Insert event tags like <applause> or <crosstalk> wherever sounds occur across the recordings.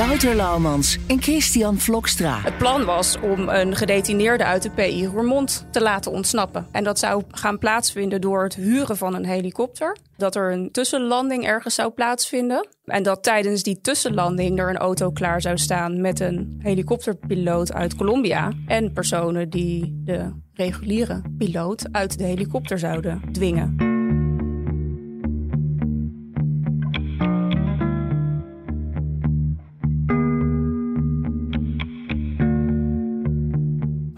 Wouter Laumans en Christian Vlokstra. Het plan was om een gedetineerde uit de PI Roermond te laten ontsnappen. En dat zou gaan plaatsvinden door het huren van een helikopter. Dat er een tussenlanding ergens zou plaatsvinden. En dat tijdens die tussenlanding er een auto klaar zou staan met een helikopterpiloot uit Colombia. En personen die de reguliere piloot uit de helikopter zouden dwingen.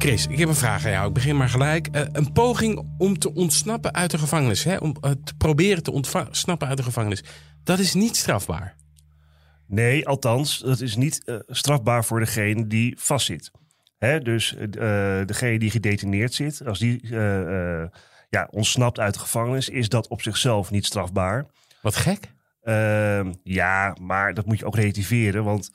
Chris, ik heb een vraag aan jou. Ik begin maar gelijk. Uh, een poging om te ontsnappen uit de gevangenis. Hè? Om uh, te proberen te ontsnappen uit de gevangenis. Dat is niet strafbaar. Nee, althans, dat is niet uh, strafbaar voor degene die vastzit. Hè? Dus degene die gedetineerd zit, als die ja, ontsnapt uit de gevangenis, is dat op zichzelf niet strafbaar. Wat gek. Ehm, ja, maar dat moet je ook relativeren, want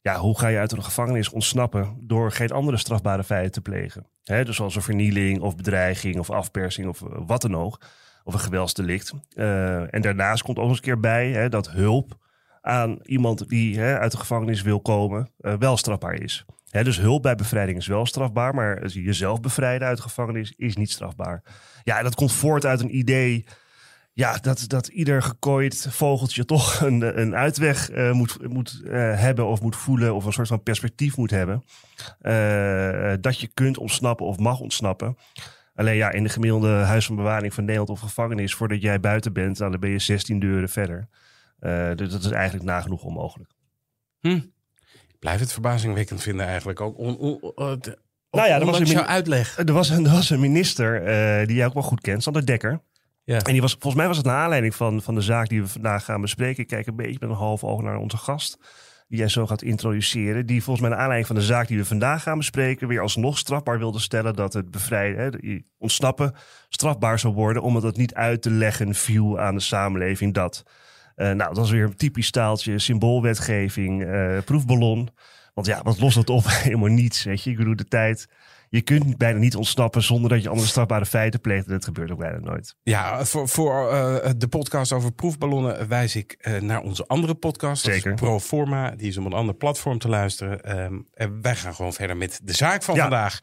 ja, hoe ga je uit een gevangenis ontsnappen door geen andere strafbare feiten te plegen? He, dus zoals een vernieling of bedreiging of afpersing of wat dan ook. Of een geweldsdelict. Uh, en daarnaast komt ook eens een keer bij hè, dat hulp aan iemand die hè, uit de gevangenis wil komen uh, wel strafbaar is. He, dus hulp bij bevrijding is wel strafbaar, maar jezelf bevrijden uit de gevangenis is niet strafbaar. Ja, dat komt voort uit een idee ja, dat, dat ieder gekooid vogeltje toch <laughs> een, een uitweg uh, moet, moet uh, hebben of moet voelen of een soort van perspectief moet hebben. Uh, dat je kunt ontsnappen of mag ontsnappen. Alleen ja, in de gemiddelde huis van bewaring van Nederland of gevangenis, voordat jij buiten bent, nou, dan ben je 16 deuren verder. dus dat is eigenlijk nagenoeg onmogelijk. Hm. Ik blijf het verbazingwekkend vinden eigenlijk ook. On, on, on, nou ja, er was een uitleg. Er was een, er was een minister die jij ook wel goed kent, Sander Dekker. En die was, volgens mij was het naar aanleiding van, van de zaak die we vandaag gaan bespreken. Ik kijk een beetje met een half oog naar onze gast. Die jij zo gaat introduceren. Die volgens mij naar aanleiding van de zaak die we vandaag gaan bespreken. weer alsnog strafbaar wilde stellen dat het bevrijden, hè, ontsnappen, strafbaar zou worden. Omdat het niet uit te leggen viel aan de samenleving dat. Uh, nou, dat was weer een typisch staaltje, symboolwetgeving, uh, proefballon. Want ja, wat lost dat op? <laughs> Helemaal niets. Weet je, ik bedoel, de tijd je kunt bijna niet ontsnappen zonder dat je andere strafbare feiten pleegt. En dat gebeurt ook bijna nooit. Ja, voor, voor uh, de podcast over proefballonnen wijs ik uh, naar onze andere podcast. Zeker. Proforma. Die is op een ander platform te luisteren. Um, en wij gaan gewoon verder met de zaak van Ja. vandaag.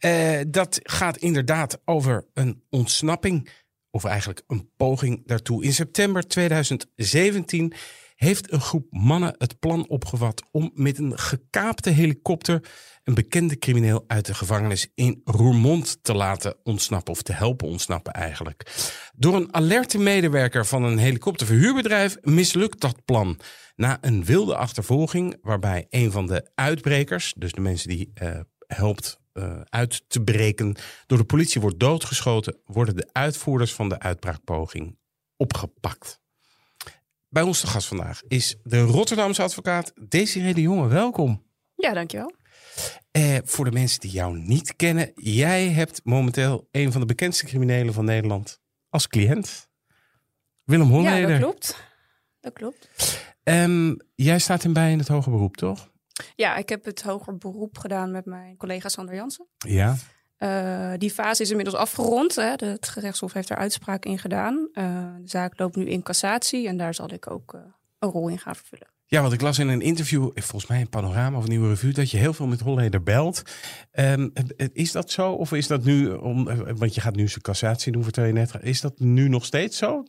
Uh, dat gaat inderdaad over een ontsnapping. Of eigenlijk een poging daartoe. In september 2017 heeft een groep mannen het plan opgevat om met een gekaapte helikopter een bekende crimineel uit de gevangenis in Roermond te laten ontsnappen, of te helpen ontsnappen eigenlijk. Door een alerte medewerker van een helikopterverhuurbedrijf mislukt dat plan. Na een wilde achtervolging, waarbij een van de uitbrekers, dus de mensen die uh, helpt uh, uit te breken, door de politie wordt doodgeschoten, worden de uitvoerders van de uitbraakpoging opgepakt. Bij ons de gast vandaag is de Rotterdamse advocaat Desiree de Jonge. Welkom. Ja, dankjewel. Uh, voor de mensen die jou niet kennen, jij hebt momenteel een van de bekendste criminelen van Nederland als cliënt. Willem Holleder. Ja, dat klopt. Dat klopt. Um, jij staat in bij in het hoger beroep, toch? Ja, ik heb het hoger beroep gedaan met mijn collega Sander Jansen. Ja. Uh, die fase is inmiddels afgerond. Hè. De, het gerechtshof heeft er uitspraak in gedaan. Uh, de zaak loopt nu in cassatie en daar zal ik ook uh, een rol in gaan vervullen. Ja, want ik las in een interview, volgens mij een panorama of nieuwe revue, dat je heel veel met Holleder belt. Um, is dat zo? Of is dat nu, om, want je gaat nu zijn cassatie doen, je net. Is dat nu nog steeds zo?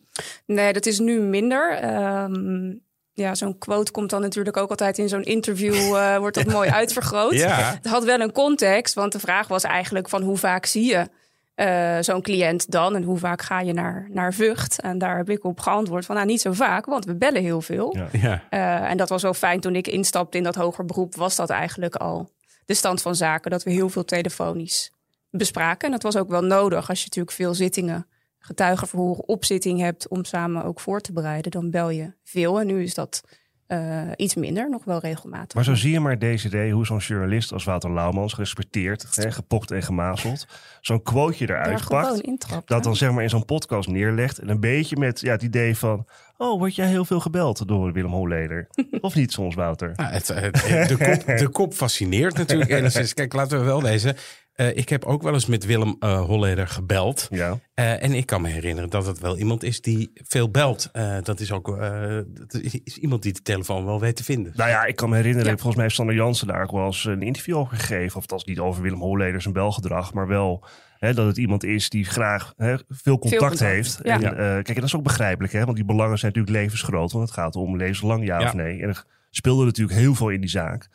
Nee, dat is nu minder. Um, ja, zo'n quote komt dan natuurlijk ook altijd in zo'n interview, uh, <laughs> wordt dat mooi uitvergroot. Ja. Het had wel een context, want de vraag was eigenlijk van hoe vaak zie je uh, zo'n cliënt dan en hoe vaak ga je naar, naar Vught? En daar heb ik op geantwoord van nou niet zo vaak, want we bellen heel veel. Ja. Uh, en dat was wel fijn toen ik instapte in dat hoger beroep, was dat eigenlijk al de stand van zaken, dat we heel veel telefonisch bespraken. En dat was ook wel nodig als je natuurlijk veel zittingen, getuigenverhoren, opzitting hebt om samen ook voor te bereiden. Dan bel je veel en nu is dat uh, iets minder, nog wel regelmatig. Maar zo zie je maar deze idee hoe zo'n journalist als Wouter Laumans, gerespecteerd, hè, gepokt en gemazeld, zo'n quoteje eruit pakt. intrapt. Dat dan zeg maar in zo'n podcast neerlegt. En een beetje met ja, het idee van... Oh, word jij heel veel gebeld door Willem Holleder? <laughs> of niet soms, Wouter? Nou, het, het- de, kop, de kop fascineert natuurlijk <laughs> enigszins. Kijk, laten we wel deze. Eh, ik heb ook wel eens met Willem eh Holleder gebeld. Ja. Eh, en ik kan me herinneren dat het wel iemand is die veel belt. Eh, dat is ook eh, dat is iemand die de telefoon wel weet te vinden. Nou ja, ik kan me herinneren, Ja. volgens mij heeft Sander Jansen daar ook wel eens een interview over gegeven. Of dat is niet over Willem Holleder zijn belgedrag, maar wel hè, dat het iemand is die graag hè, veel contact, contact, heeft. ja. En, Ja. eh, kijk, en dat is ook begrijpelijk, hè, want die belangen zijn natuurlijk levensgroot. Want het gaat om levenslang ja, Ja. of nee. En er speelde natuurlijk heel veel in die zaak.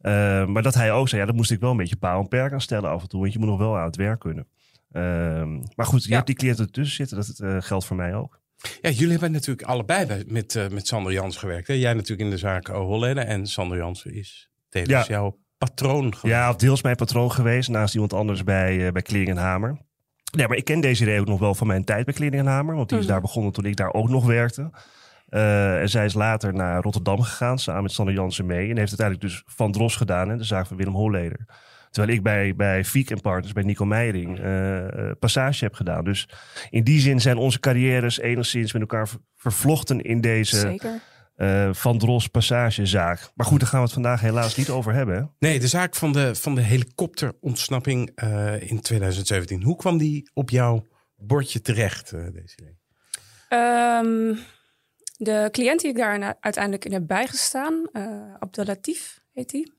Eh, maar dat hij ook zei, ja, dat moest ik wel een beetje paal en perk aan stellen af en toe. Want je moet nog wel aan het werk kunnen. Ehm, maar goed, je Ja. hebt die cliënten ertussen zitten. Dat eh, geldt voor mij ook. Ja, jullie hebben natuurlijk allebei bij- met, eh, met Sander Jans gewerkt. Hè? Jij natuurlijk in de zaak eh, Holleder. En Sander Jansen is tevens Ja. jouw patroon geweest. Ja, deels mijn patroon geweest, naast iemand anders bij, uh, bij Klering en Hamer. Nee, maar ik ken deze idee ook nog wel van mijn tijd bij Klering en Hamer. Want die is Mhm. daar begonnen toen ik daar ook nog werkte. Eh, en zij is later naar Rotterdam gegaan, samen met Sander Jansen mee. En heeft uiteindelijk dus Van Dros gedaan, hè, de zaak van Willem Holleder. Terwijl ik bij, bij Fiek en Partners, bij Nico Meijering, eh, eh, Passage heb gedaan. Dus in die zin zijn onze carrières enigszins met elkaar ver- vervlochten in deze Zeker. eh, Van Dros Passagezaak. Maar goed, daar gaan we het vandaag helaas niet over hebben. hè. Nee, de zaak van de, van de helikopterontsnapping eh, in 2017. Hoe kwam die op jouw bordje terecht, eh deze idee? De cliënt die ik daar uiteindelijk in heb bijgestaan, eh Abdelatif heet die.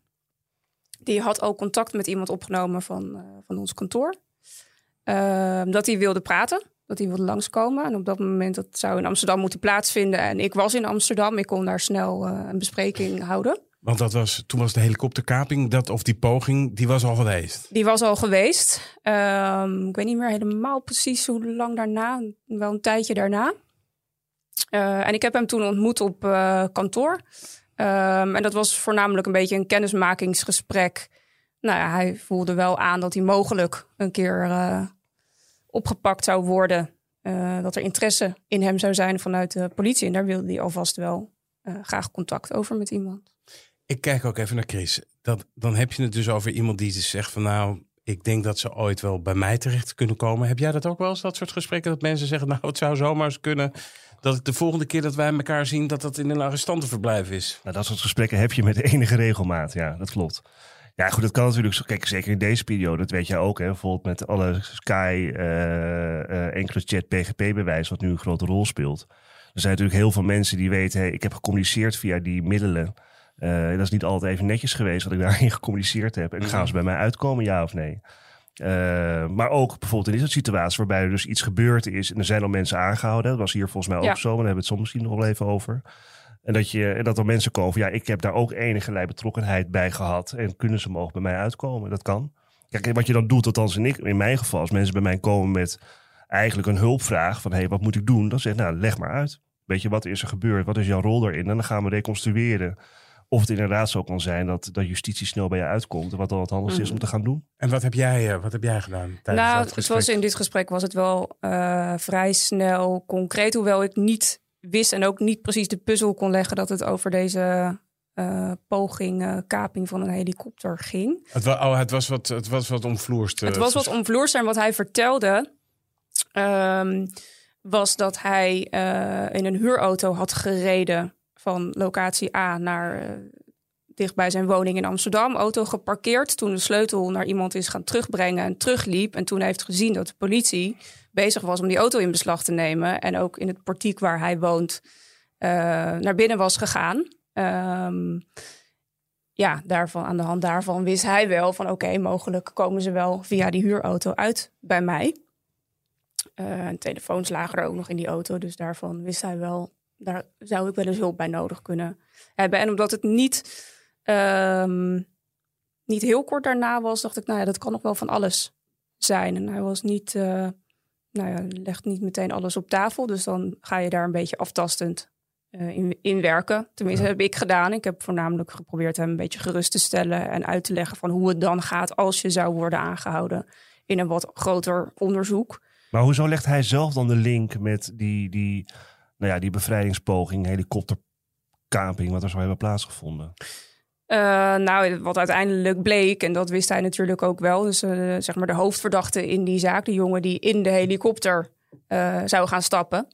Die had ook contact met iemand opgenomen van, eh, van ons kantoor. Ehm, dat hij wilde praten, dat hij wilde langskomen. En op dat moment, dat zou in Amsterdam moeten plaatsvinden. En ik was in Amsterdam, ik kon daar snel eh, een bespreking houden. Want dat was, toen was de helikopterkaping, dat, of die poging, die was al geweest. Die was al geweest. Ehm, ik weet niet meer helemaal precies hoe lang daarna. Wel een tijdje daarna. Eh, en ik heb hem toen ontmoet op eh, kantoor. Ehm, en dat was voornamelijk een beetje een kennismakingsgesprek. Nou ja, hij voelde wel aan dat hij mogelijk een keer eh, opgepakt zou worden. Dat er interesse in hem zou zijn vanuit de politie. En daar wilde hij alvast wel graag contact over met iemand. Ik kijk ook even naar Chris. Dat, dan heb je het dus over iemand die dus zegt van nou, ik denk dat ze ooit wel bij mij terecht kunnen komen. Heb jij dat ook wel eens, dat soort gesprekken? Dat mensen zeggen, nou het zou zomaar eens kunnen dat de volgende keer dat wij elkaar zien, dat dat in een arrestantenverblijf is. Nou, dat soort gesprekken heb je met enige regelmaat. Ja, dat klopt. Ja, goed, dat kan natuurlijk. zo- Kijk, zeker in deze periode, dat weet jij ook. Hè, bijvoorbeeld met alle Sky, eh enkele chat PGP-bewijs, wat nu een grote rol speelt. Er zijn natuurlijk heel veel mensen die weten, hey, ik heb gecommuniceerd via die middelen. Eh, dat is niet altijd even netjes geweest wat ik daarin <laughs> gecommuniceerd heb. En gaan ze bij mij uitkomen, ja of nee? Eh, maar ook bijvoorbeeld in deze situatie waarbij er dus iets gebeurd is en er zijn al mensen aangehouden. Dat was hier volgens mij Ja. ook zo, maar daar hebben we het zo misschien nog wel even over. En dat, je, en dat er mensen komen van ja, ik heb daar ook enige betrokkenheid bij gehad. En kunnen ze mogen bij mij uitkomen? Dat kan. Kijk, wat je dan doet, althans in, ik, in mijn geval, als mensen bij mij komen met eigenlijk een hulpvraag van hé, hey, wat moet ik doen? Dan zeg ik, nou, leg maar uit. Weet je, wat is er gebeurd? Wat is jouw rol daarin? En dan gaan we reconstrueren of het inderdaad zo kan zijn dat, dat justitie snel bij je uitkomt. En wat dan het handigste is om te gaan doen. En wat heb jij, eh, wat heb jij gedaan tijdens nou, dat het gesprek? was in dit gesprek was het wel eh, vrij snel concreet. Hoewel ik niet wist en ook niet precies de puzzel kon leggen dat het over deze eh, poging, eh, kaping van een helikopter ging. Het, wa- oh, het was wat, het was wat omvloerst. het was wat omvloers en wat hij vertelde. ehm, was dat hij eh, in een huurauto had gereden van locatie A naar eh, dicht bij zijn woning in Amsterdam. Auto geparkeerd. Toen de sleutel naar iemand is gaan terugbrengen en terugliep. En toen heeft gezien dat de politie bezig was om die auto in beslag te nemen. En ook in het portiek waar hij woont eh, naar binnen was gegaan. Ehm, ja, daarvan, aan de hand daarvan wist hij wel van oké, mogelijk komen ze wel via die huurauto uit bij mij. Eh, en telefoons lagen er ook nog in die auto, dus daarvan wist hij wel daar zou ik wel eens hulp bij nodig kunnen hebben. En omdat het niet, ehm, niet heel kort daarna was, dacht ik, nou ja, dat kan nog wel van alles zijn. En hij was niet, uh, nou ja, legt niet meteen alles op tafel. Dus dan ga je daar een beetje aftastend uh, in, in, werken. Tenminste, heb ik gedaan. Ik heb voornamelijk geprobeerd hem een beetje gerust te stellen en uit te leggen van hoe het dan gaat als je zou worden aangehouden in een wat groter onderzoek. Maar hoezo legt hij zelf dan de link met die, die, nou ja, die bevrijdingspoging, helikopterkaping, wat er zou hebben plaatsgevonden? Uh, nou, wat uiteindelijk bleek, en dat wist hij natuurlijk ook wel, dus uh, zeg maar de hoofdverdachte in die zaak, de jongen die in de helikopter uh, zou gaan stappen,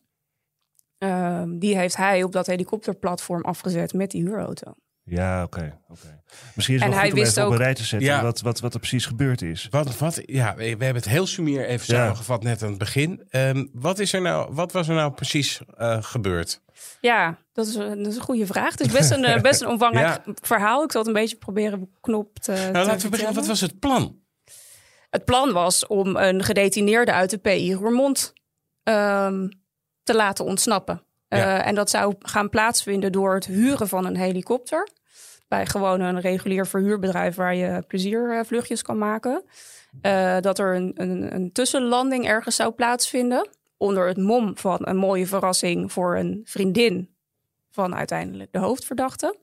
ehm, die heeft hij op dat helikopterplatform afgezet met die huurauto. Ja, oké. Okay, Misschien is het en wel goed om even ook, op een rij te zetten ja, wat, wat, wat er precies gebeurd is. Wat, wat, ja, we hebben het heel sumier even samengevat net aan het begin. Um, wat, is er nou, wat was er nou precies uh, gebeurd? Ja, dat is, dat is, een goede vraag. Het is best een, eh, best een <laughs> omvangrijk verhaal. Ik zal het een beetje proberen knop te Nou, laten we beginnen. Wat was het plan? Het plan was om een gedetineerde uit de PI Roermond um, te laten ontsnappen. Ja. Uh, en dat zou gaan plaatsvinden door het huren van een helikopter bij gewoon een regulier verhuurbedrijf waar je pleziervluchtjes kan maken. Uh, dat er een, een, een, tussenlanding ergens zou plaatsvinden. Onder het mom van een mooie verrassing voor een vriendin van uiteindelijk de hoofdverdachte.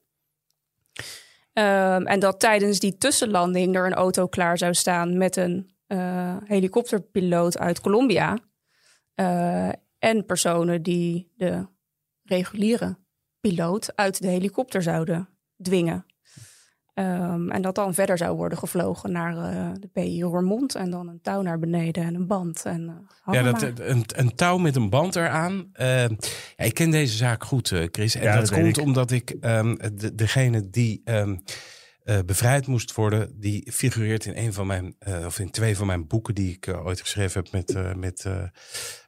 Um, en dat tijdens die tussenlanding er een auto klaar zou staan met een uh, helikopterpiloot uit Colombia. En personen die de reguliere piloot uit de helikopter zouden dwingen. Um, en dat dan verder zou worden gevlogen naar uh, de PI Roermond. En dan een touw naar beneden en een band. En, uh, ja, dat, een, een, touw met een band eraan. Uh, ja, ik ken deze zaak goed, Chris. En ja, dat, dat komt omdat ik um, de, degene die um, bevrijd moest worden... die figureert in een van mijn, of in twee van mijn boeken... die ik ooit geschreven heb met, met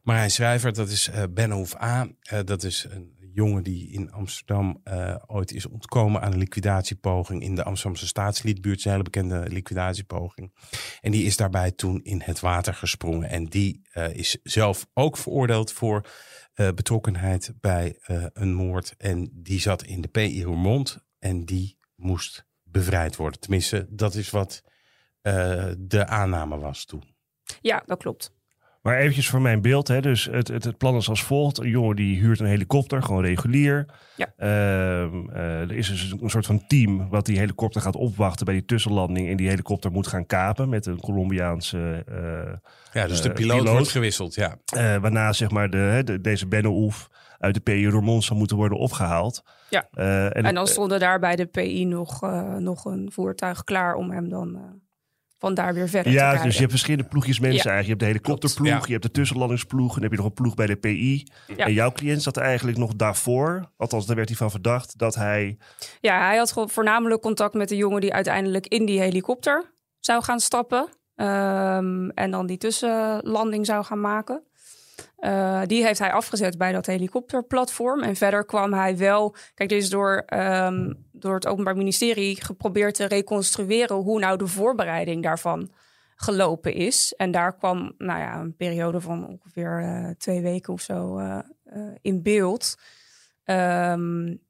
Marijn Schrijver. Dat is Ben A. dat is een jongen die in Amsterdam uh, ooit is ontkomen aan een liquidatiepoging in de Amsterdamse staatsliedbuurt. Een hele bekende liquidatiepoging. En die is daarbij toen in het water gesprongen. En die uh, is zelf ook veroordeeld voor uh, betrokkenheid bij een moord. En die zat in de PI en die moest bevrijd worden. Tenminste, dat is wat de aanname was toen. Ja, dat klopt. Maar eventjes voor mijn beeld. Hè. Dus het, het, het, plan is als volgt. Een jongen die huurt een helikopter, gewoon regulier. Ja. Uh, uh, er is dus een soort van team wat die helikopter gaat opwachten bij die tussenlanding. En die helikopter moet gaan kapen met een Colombiaanse uh, Ja, dus de piloot, piloot, wordt gewisseld, ja. waarna zeg maar de, de deze Benno Oef uit de PI Roermond zou moeten worden opgehaald. Ja, en, en, dan stonden daar bij de PI nog, nog een voertuig klaar om hem dan van daar weer verder ja, te Ja, dus je hebt verschillende ploegjes mensen eigenlijk. Je hebt de helikopterploeg, je hebt de tussenlandingsploeg... en dan heb je nog een ploeg bij de PI. En jouw cliënt zat eigenlijk nog daarvoor... althans, daar werd hij van verdacht dat hij... Ja, hij had voornamelijk contact met de jongen... die uiteindelijk in die helikopter zou gaan stappen... Um, en dan die tussenlanding zou gaan maken. Uh, die heeft hij afgezet bij dat helikopterplatform. En verder kwam hij wel. Kijk, dit is door, um, door het Openbaar Ministerie geprobeerd te reconstrueren hoe nou de voorbereiding daarvan gelopen is. En daar kwam nou ja, een periode van ongeveer uh, twee weken of zo uh, in beeld. Um,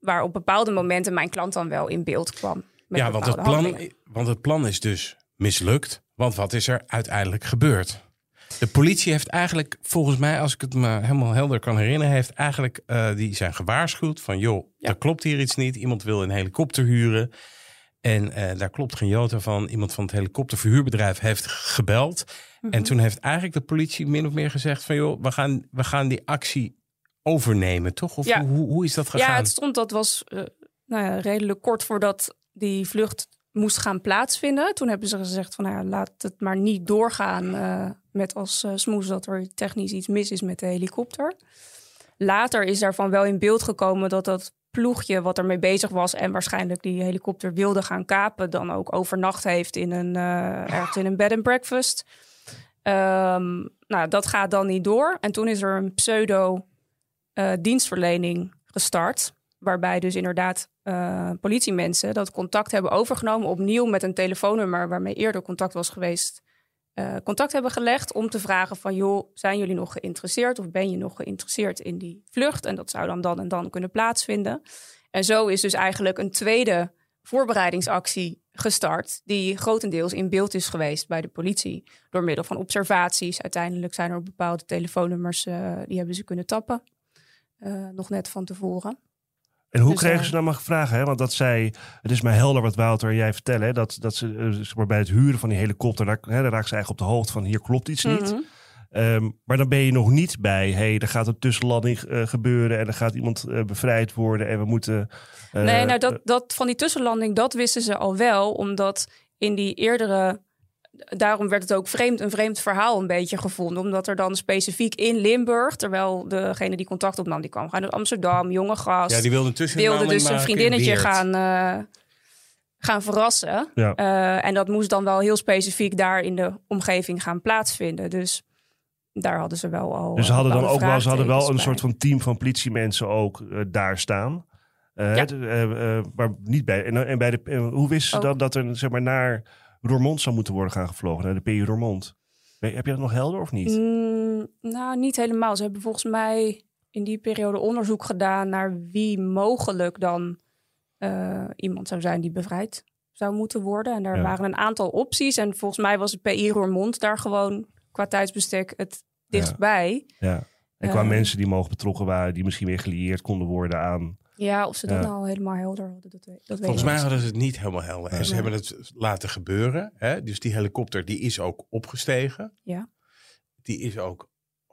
waar op bepaalde momenten mijn klant dan wel in beeld kwam. ja, want het, plan, want het plan is dus mislukt. Want wat is er uiteindelijk gebeurd? De politie heeft eigenlijk, volgens mij, als ik het me helemaal helder kan herinneren, heeft eigenlijk uh, die zijn gewaarschuwd van joh, ja. er klopt hier iets niet. Iemand wil een helikopter huren. En uh, daar klopt geen jota van. Iemand van het helikopterverhuurbedrijf heeft gebeld. Mm -hmm. En toen heeft eigenlijk de politie min of meer gezegd van joh, we gaan, we gaan die actie overnemen, toch? Of ja. hoe, hoe is dat gegaan? Ja, het stond, dat was uh, nou ja, redelijk kort voordat die vlucht moest gaan plaatsvinden. Toen hebben ze gezegd van nou ja, laat het maar niet doorgaan uh, met als uh, smoes dat er technisch iets mis is met de helikopter. Later is daarvan wel in beeld gekomen dat dat ploegje wat ermee bezig was en waarschijnlijk die helikopter wilde gaan kapen, dan ook overnacht heeft in een, uh, ergens in een bed and breakfast. Um, nou, dat gaat dan niet door. En toen is er een pseudo dienstverlening gestart waarbij dus inderdaad uh, politiemensen dat contact hebben overgenomen opnieuw met een telefoonnummer waarmee eerder contact was geweest eh, contact hebben gelegd om te vragen van joh, zijn jullie nog geïnteresseerd of ben je nog geïnteresseerd in die vlucht? En dat zou dan dan en dan kunnen plaatsvinden. En zo is dus eigenlijk een tweede voorbereidingsactie gestart, die grotendeels in beeld is geweest bij de politie. Door middel van observaties. Uiteindelijk zijn er bepaalde telefoonnummers, uh, die hebben ze kunnen tappen. Nog net van tevoren. En hoe dus, kregen ze dan maar vragen? Hè? Want dat zij, het is mij helder wat Wouter en jij vertellen, dat, dat ze maar, bij het huren van die helikopter, daar, hè, daar raakt ze eigenlijk op de hoogte van hier klopt iets niet. Mm -hmm. Um, maar dan ben je nog niet bij, hey, er gaat een tussenlanding uh, gebeuren en er gaat iemand uh, bevrijd worden en we moeten. Uh, nee, nou dat, dat van die tussenlanding, dat wisten ze al wel, omdat in die eerdere. Daarom werd het ook vreemd, een vreemd verhaal een beetje gevonden. Omdat er dan specifiek in Limburg, terwijl degene die contact opnam, die kwam gaan uit Amsterdam, jonge gast. Ja, die wilde, wilde dus een vriendinnetje gaan, gaan verrassen. Ja. en dat moest dan wel heel specifiek daar in de omgeving gaan plaatsvinden. Dus daar hadden ze wel al. Dus ze hadden dan ook wel, ze hadden wel een soort van team van politiemensen ook uh, daar staan. Uh, ja. uh, maar niet bij. En, en bij de, hoe wisten ze dan dat er zeg maar naar Roermond zou moeten worden gaan gevlogen, naar de PU Roermond? Heb je dat nog helder of niet? Mm, nou, niet helemaal. Ze hebben volgens mij in die periode onderzoek gedaan naar wie mogelijk dan iemand zou zijn die bevrijd zou moeten worden. En daar ja. waren een aantal opties. En volgens mij was het PI Roermond daar gewoon qua tijdsbestek het dichtstbij. Ja. En qua uh, mensen die mogelijk betrokken waren, die misschien weer gelieerd konden worden aan. Ja, of ze dat nou helemaal helder hadden, dat, dat Volgens mij hadden ze het niet helemaal helder. En ze hebben het laten gebeuren. Hè? Dus die helikopter die is ook opgestegen. Ja. Die is ook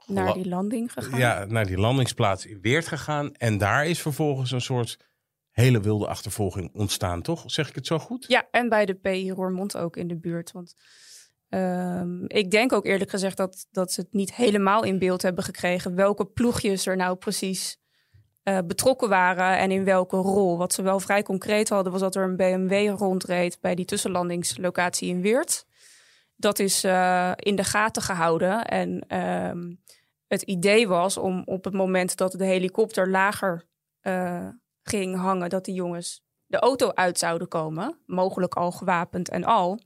naar die landing gegaan. Ja, naar die landingsplaats in Weert gegaan. En daar is vervolgens een soort hele wilde achtervolging ontstaan, toch? Zeg ik het zo goed? Ja, en bij de PI Roermond ook in de buurt. Want Um, ik denk ook eerlijk gezegd dat, dat ze het niet helemaal in beeld hebben gekregen welke ploegjes er nou precies uh, betrokken waren en in welke rol. Wat ze wel vrij concreet hadden was dat er een BMW rondreed bij die tussenlandingslocatie in Weert. Dat is uh, in de gaten gehouden en um, het idee was om op het moment dat de helikopter lager uh, ging hangen, dat die jongens de auto uit zouden komen, mogelijk al gewapend en al.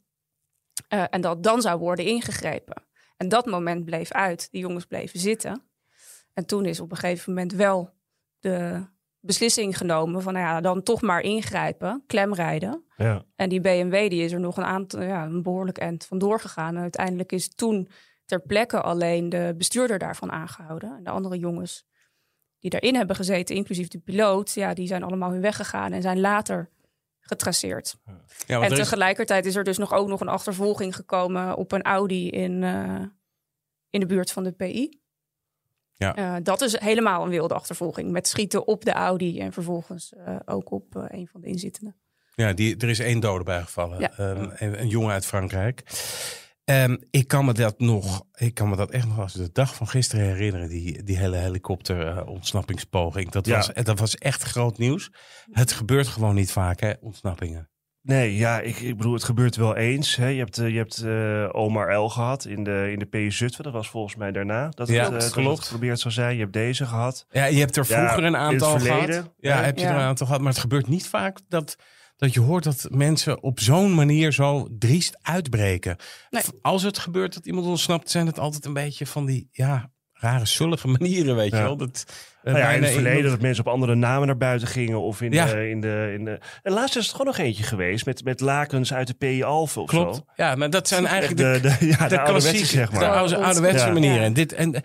En dat dan zou worden ingegrepen. En dat moment bleef uit. Die jongens bleven zitten. En toen is op een gegeven moment wel de beslissing genomen van nou ja, dan toch maar ingrijpen, klemrijden. Ja. En die BMW die is er nog een aantal, ja, een behoorlijk eind vandoor gegaan. En uiteindelijk is toen ter plekke alleen de bestuurder daarvan aangehouden. En de andere jongens die daarin hebben gezeten, inclusief de piloot, ja, die zijn allemaal hun weg gegaan en zijn later getraceerd. Ja, en tegelijkertijd is er dus nog ook nog een achtervolging gekomen op een Audi in, uh, in de buurt van de PI. Ja. Uh, dat is helemaal een wilde achtervolging. Met schieten op de Audi en vervolgens uh, ook op een van de inzittenden. Ja, die, er is één dode bijgevallen. Ja. Um, een, een jongen uit Frankrijk. Um, ik kan me dat nog, ik kan me dat echt nog als de dag van gisteren herinneren, die, die hele helikopter uh, ontsnappingspoging. Dat, ja. was, dat was echt groot nieuws. Het gebeurt gewoon niet vaak, hè, ontsnappingen. Nee, ja, ik, ik bedoel, het gebeurt wel eens. Hè. Je hebt, uh, je hebt uh, Omar L gehad in de, in de PU Zutphen. Dat was volgens mij daarna dat ja, het, uh, klopt. het geprobeerd zou zijn. Je hebt deze gehad. Ja, je hebt er vroeger ja, een aantal gehad. Ja, heb je er een aantal gehad. Maar het gebeurt niet vaak dat dat je hoort dat mensen op zo'n manier zo driest uitbreken. Nee. Als het gebeurt dat iemand ontsnapt, zijn het altijd een beetje van die ja, rare, zullige manieren, weet ja. je wel. Dat, nou ja, in het verleden dat mensen op andere namen naar buiten gingen. Of in, ja. de, in, de, in de... En laatst is het gewoon nog eentje geweest met, met lakens uit de PI Alpha of Klopt. zo. Ja, maar dat zijn eigenlijk de, de, de, ja, de, de klassieke, zeg maar. de oude, ouderwetse ja. manieren. En dit... En,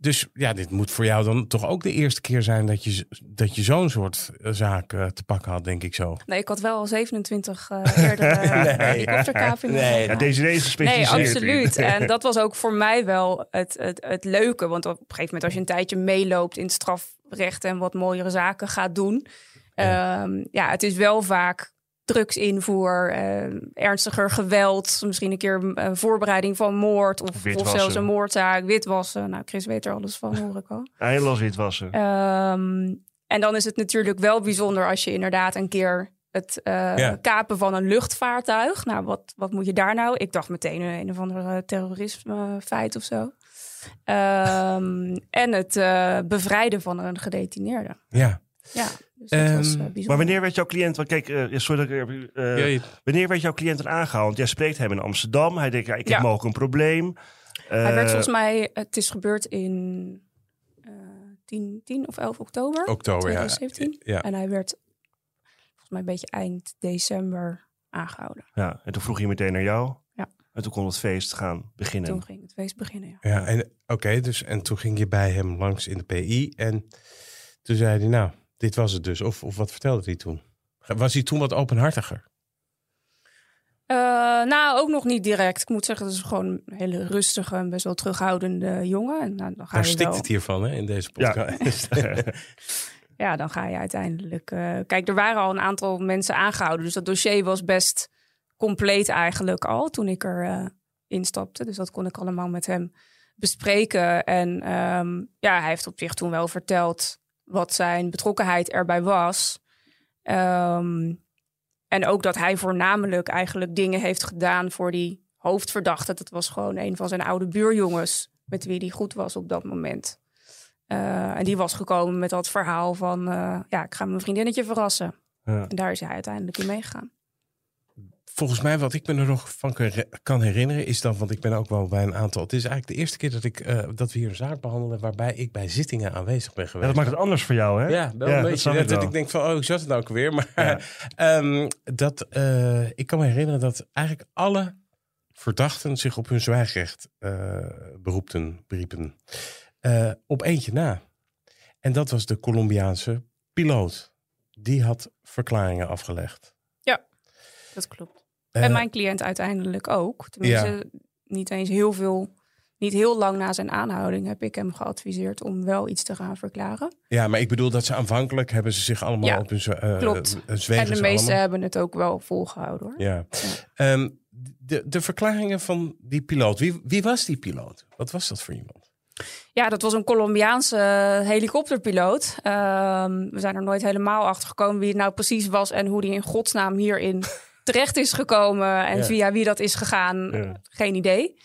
dus ja, dit moet voor jou dan toch ook de eerste keer zijn dat je, dat je zo'n soort zaak uh, te pakken had, denk ik zo. Nee, ik had wel al 27 uh, <laughs> eerder uh, nee. helikopterkapingen. Nee, ja, deze. Nee, absoluut. <laughs> en dat was ook voor mij wel het, het, het leuke. Want op een gegeven moment als je een tijdje meeloopt in het strafrecht en wat mooiere zaken gaat doen. Ja, um, ja het is wel vaak drugsinvoer, uh, ernstiger geweld, misschien een keer uh, voorbereiding van moord of, of, zelfs een moordzaak, witwassen. Nou, Chris weet er alles van, hoor ik al. <laughs> Eindeloos witwassen. Um, en dan is het natuurlijk wel bijzonder als je inderdaad een keer het uh, ja. kapen van een luchtvaartuig. Nou, wat, wat moet je daar nou? Ik dacht meteen een of andere terrorisme feit of zo. Um, en het bevrijden van een gedetineerde. Ja. Ja, Dus dat Ehm, was, eh, bijzonder. Maar wanneer werd jouw cliënt, want kijk, eh, sorry dat ik er, eh, wanneer werd jouw cliënt dan aangehouden? Want jij spreekt hem in Amsterdam. Hij denkt, ja, ik heb mogelijk een probleem. Hij werd volgens mij, het is gebeurd in eh 10, 10 of 11 oktober Oktober, ja. 2017. Ja. En hij werd volgens mij een beetje eind december aangehouden. Ja, en toen vroeg hij meteen naar jou. Ja. En toen kon het feest gaan beginnen. Toen ging het feest beginnen. Ja. Ja, en oké, dus en toen ging je bij hem langs in de PI en toen zei hij, nou, dit was het dus. Of, of wat vertelde hij toen? Was hij toen wat openhartiger? Eh, nou, ook nog niet direct. Ik moet zeggen, het is gewoon een hele rustige en best wel terughoudende jongen. En nou, dan ga Daar je stikt wel, het hiervan, hè, in deze podcast. <laughs> Ja, dan ga je uiteindelijk. eh, kijk, er waren al een aantal mensen aangehouden. Dus dat dossier was best compleet eigenlijk al toen ik er eh, instapte. Dus dat kon ik allemaal met hem bespreken. En ehm, ja, hij heeft op zich toen wel verteld wat zijn betrokkenheid erbij was. Ehm, en ook dat hij voornamelijk eigenlijk dingen heeft gedaan voor die hoofdverdachte. Dat was gewoon een van zijn oude buurjongens met wie hij goed was op dat moment. Eh, en die was gekomen met dat verhaal van... eh, ja, ik ga mijn vriendinnetje verrassen. Ja. En daar is hij uiteindelijk in meegegaan. Volgens mij, wat ik me er nog van kan re- kan herinneren, is dan, want ik ben ook wel bij een aantal. Het is eigenlijk de eerste keer dat, ik, eh, dat we hier een zaak behandelen waarbij ik bij zittingen aanwezig ben Ja, geweest. dat maakt het anders voor jou, hè? Ja, wel Ja, een dat beetje. Dat, ik dat wel. ik denk van, oh, ik zat het nou ook weer. Maar Ja. <laughs> ehm, dat, eh, ik kan me herinneren dat eigenlijk alle verdachten zich op hun zwijgrecht eh, beroepten, beriepen. Eh, op eentje na. En dat was de Colombiaanse piloot. Die had verklaringen afgelegd. Dat klopt. Eh, en mijn cliënt uiteindelijk ook. Tenminste, niet eens heel veel... Niet heel lang na zijn aanhouding heb ik hem geadviseerd om wel iets te gaan verklaren. Ja, maar ik bedoel dat ze aanvankelijk hebben ze zich allemaal Ja, op hun eh, klopt. eh, en de ze meesten hebben het ook wel volgehouden hoor. Ja. Ehm, de, de verklaringen van die piloot. Wie, wie was die piloot? Wat was dat voor iemand? Ja, dat was een Colombiaanse helikopterpiloot. Ehm, we zijn er nooit helemaal achter gekomen wie het nou precies was en hoe die in godsnaam hierin <laughs> terecht is gekomen en Ja. via wie dat is gegaan. Ja. Geen idee.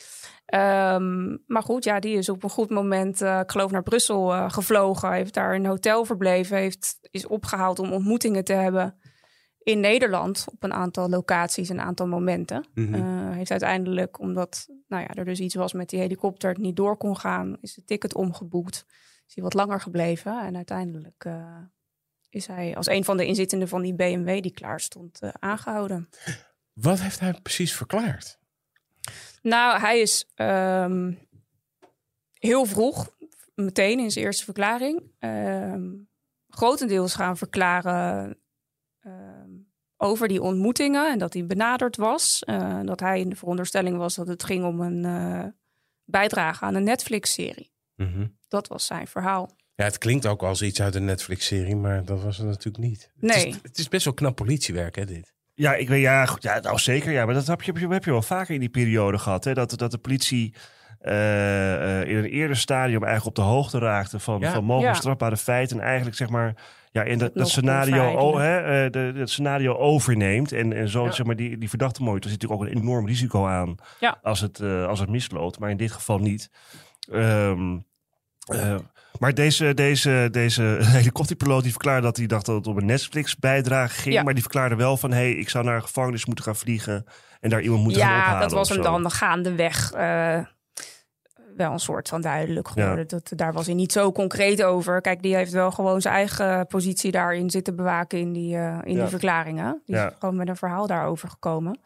Ehm, maar goed, ja, die is op een goed moment, eh, ik geloof, naar Brussel eh, gevlogen. Heeft daar in een hotel verbleven. Heeft, is opgehaald om ontmoetingen te hebben in Nederland op een aantal locaties, een aantal momenten. Eh, heeft uiteindelijk, omdat nou ja, er dus iets was met die helikopter, het niet door kon gaan, is het ticket omgeboekt. Is hij wat langer gebleven en uiteindelijk is hij als een van de inzittenden van die BMW die klaar stond eh, aangehouden. Wat heeft hij precies verklaard? Nou, hij is ehm, heel vroeg, meteen in zijn eerste verklaring, ehm, grotendeels gaan verklaren ehm, over die ontmoetingen en dat hij benaderd was. Eh, dat hij in de veronderstelling was dat het ging om een eh, bijdrage aan een Netflix-serie. Mhm. Dat was zijn verhaal. Ja, het klinkt ook als iets uit een Netflix-serie, maar dat was het natuurlijk niet. Het Nee. is, het is best wel knap politiewerk, hè, dit? Ja, ik weet, ja, goed, ja, nou zeker. Ja, maar dat heb je, heb je, heb je wel vaker in die periode gehad. Hè? Dat, dat de politie eh, eh, in een eerder stadium eigenlijk op de hoogte raakte van, Ja. van mogelijk Ja. strafbare feiten. En eigenlijk zeg maar ja, in dat, dat scenario, oh, hè, eh, de, het scenario overneemt. En, en zo Ja. zeg maar die, die verdachte mooi. Er zit natuurlijk ook een enorm risico aan Ja. als, het, eh, als het misloopt. Maar in dit geval niet. Ehm, eh, maar deze, deze, deze <laughs> helikopterpiloot die verklaarde dat hij dacht dat het om een Netflix-bijdrage ging. Ja. Maar die verklaarde wel van, hé, hey, ik zou naar een gevangenis moeten gaan vliegen en daar iemand moeten gaan ja, ophalen. dat was hem dan gaandeweg eh wel een soort van duidelijk geworden. Dat, daar was hij niet zo concreet over. Kijk, die heeft wel gewoon zijn eigen positie daarin zitten bewaken in die, eh, in Ja. die verklaringen. Die Ja. is gewoon met een verhaal daarover gekomen.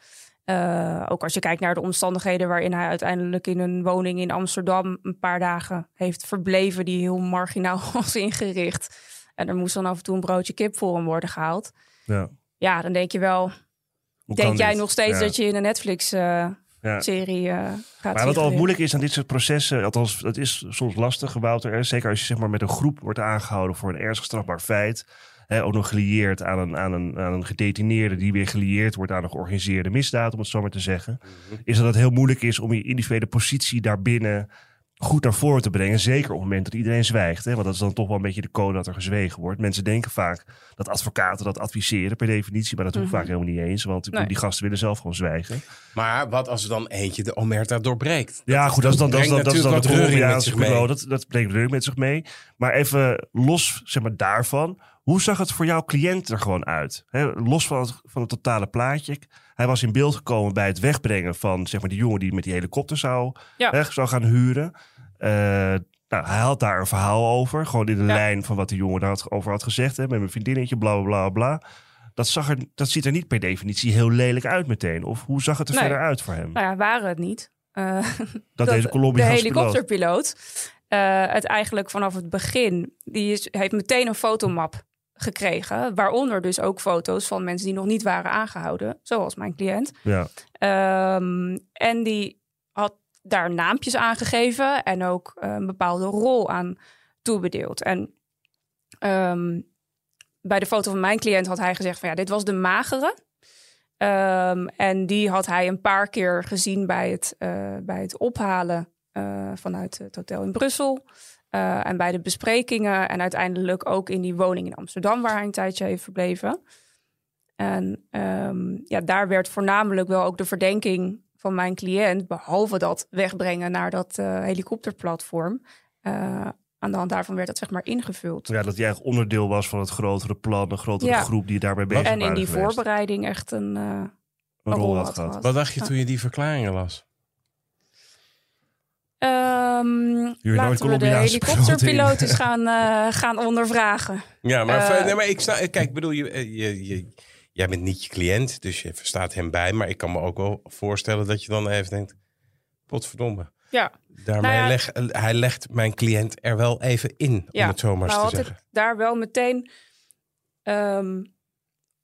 Eh, ook als je kijkt naar de omstandigheden waarin hij uiteindelijk in een woning in Amsterdam een paar dagen heeft verbleven, die heel marginaal <laughs> was ingericht. En er moest dan af en toe een broodje kip voor hem worden gehaald. Ja. Ja, dan denk je wel, Hoe denk jij dit? nog steeds Ja. dat je in een Netflix-serie Ja. gaat Maar wat al moeilijk is aan dit soort processen, althans, dat is soms lastig, Wouter. Zeker als je zeg maar, met een groep wordt aangehouden voor een ernstig strafbaar feit. Hè, ook nog gelieerd aan een, aan, een, aan een gedetineerde die weer gelieerd wordt aan een georganiseerde misdaad, om het zo maar te zeggen. Is dat het heel moeilijk is om je individuele positie daarbinnen goed naar voren te brengen. Zeker op het moment dat iedereen zwijgt. Hè? Want dat is dan toch wel een beetje de code dat er gezwegen wordt. Mensen denken vaak dat advocaten dat adviseren per definitie. Maar dat hoeft Mhm. vaak helemaal niet eens. Want ik bedoel, Nee. die gasten willen zelf gewoon zwijgen. Maar wat als er dan eentje de omerta doorbreekt? Ja, goed, dat is dan, dat is dan, dat is dan brengt de natuurlijk wat reuring met Colombiaanse zich mee. bureau. Dat, dat brengt reuring met zich mee. Maar even los zeg maar, daarvan. Hoe zag het voor jouw cliënt er gewoon uit? Hè, los van het, van het totale plaatje. Hij was in beeld gekomen bij het wegbrengen van zeg maar, die jongen die met die helikopter zou, Ja. hè, zou gaan huren. Eh, nou, hij had daar een verhaal over. Gewoon in de Ja. lijn van wat de jongen daarover had gezegd. Hè, met mijn vriendinnetje, bla bla bla. Dat, zag er, dat ziet er niet per definitie heel lelijk uit meteen. Of hoe zag het er Nee. verder uit voor hem? Nou ja, waren het niet. Eh, <laughs> dat, deze de Colombiaanse piloot- helikopterpiloot eh, het eigenlijk vanaf het begin, die is, heeft meteen een fotomap gekregen, waaronder dus ook foto's van mensen die nog niet waren aangehouden, zoals mijn cliënt. Ja. Ehm, en die had daar naampjes aangegeven en ook eh, een bepaalde rol aan toebedeeld. En ehm, bij de foto van mijn cliënt had hij gezegd van ja, dit was de magere. Ehm, en die had hij een paar keer gezien bij het, eh, bij het ophalen eh, vanuit het hotel in Brussel. Eh, en bij de besprekingen en uiteindelijk ook in die woning in Amsterdam, waar hij een tijdje heeft verbleven. En ehm, ja, daar werd voornamelijk wel ook de verdenking van mijn cliënt, behalve dat wegbrengen naar dat eh, helikopterplatform. eh, aan de hand daarvan werd dat zeg maar ingevuld. ja, dat eigenlijk onderdeel was van het grotere plan, de grotere Ja. groep die daarbij bezig en in die geweest. voorbereiding echt een, eh, een een rol had gehad. gehad. Wat dacht je toen je die verklaringen las? Ehm, nooit laten we de helikopterpiloot eens <laughs> gaan, eh, gaan ondervragen. Ja, maar, Eh, nee, maar ik snap, kijk, bedoel, je, eh, je, je, jij bent niet je cliënt, dus je verstaat hem bij. Maar ik kan me ook wel voorstellen dat je dan even denkt, potverdomme. Ja, Daarmee Nou ja- leg, hij legt mijn cliënt er wel even in, Ja, om het zo maar nou te had zeggen. ik daar wel meteen ehm,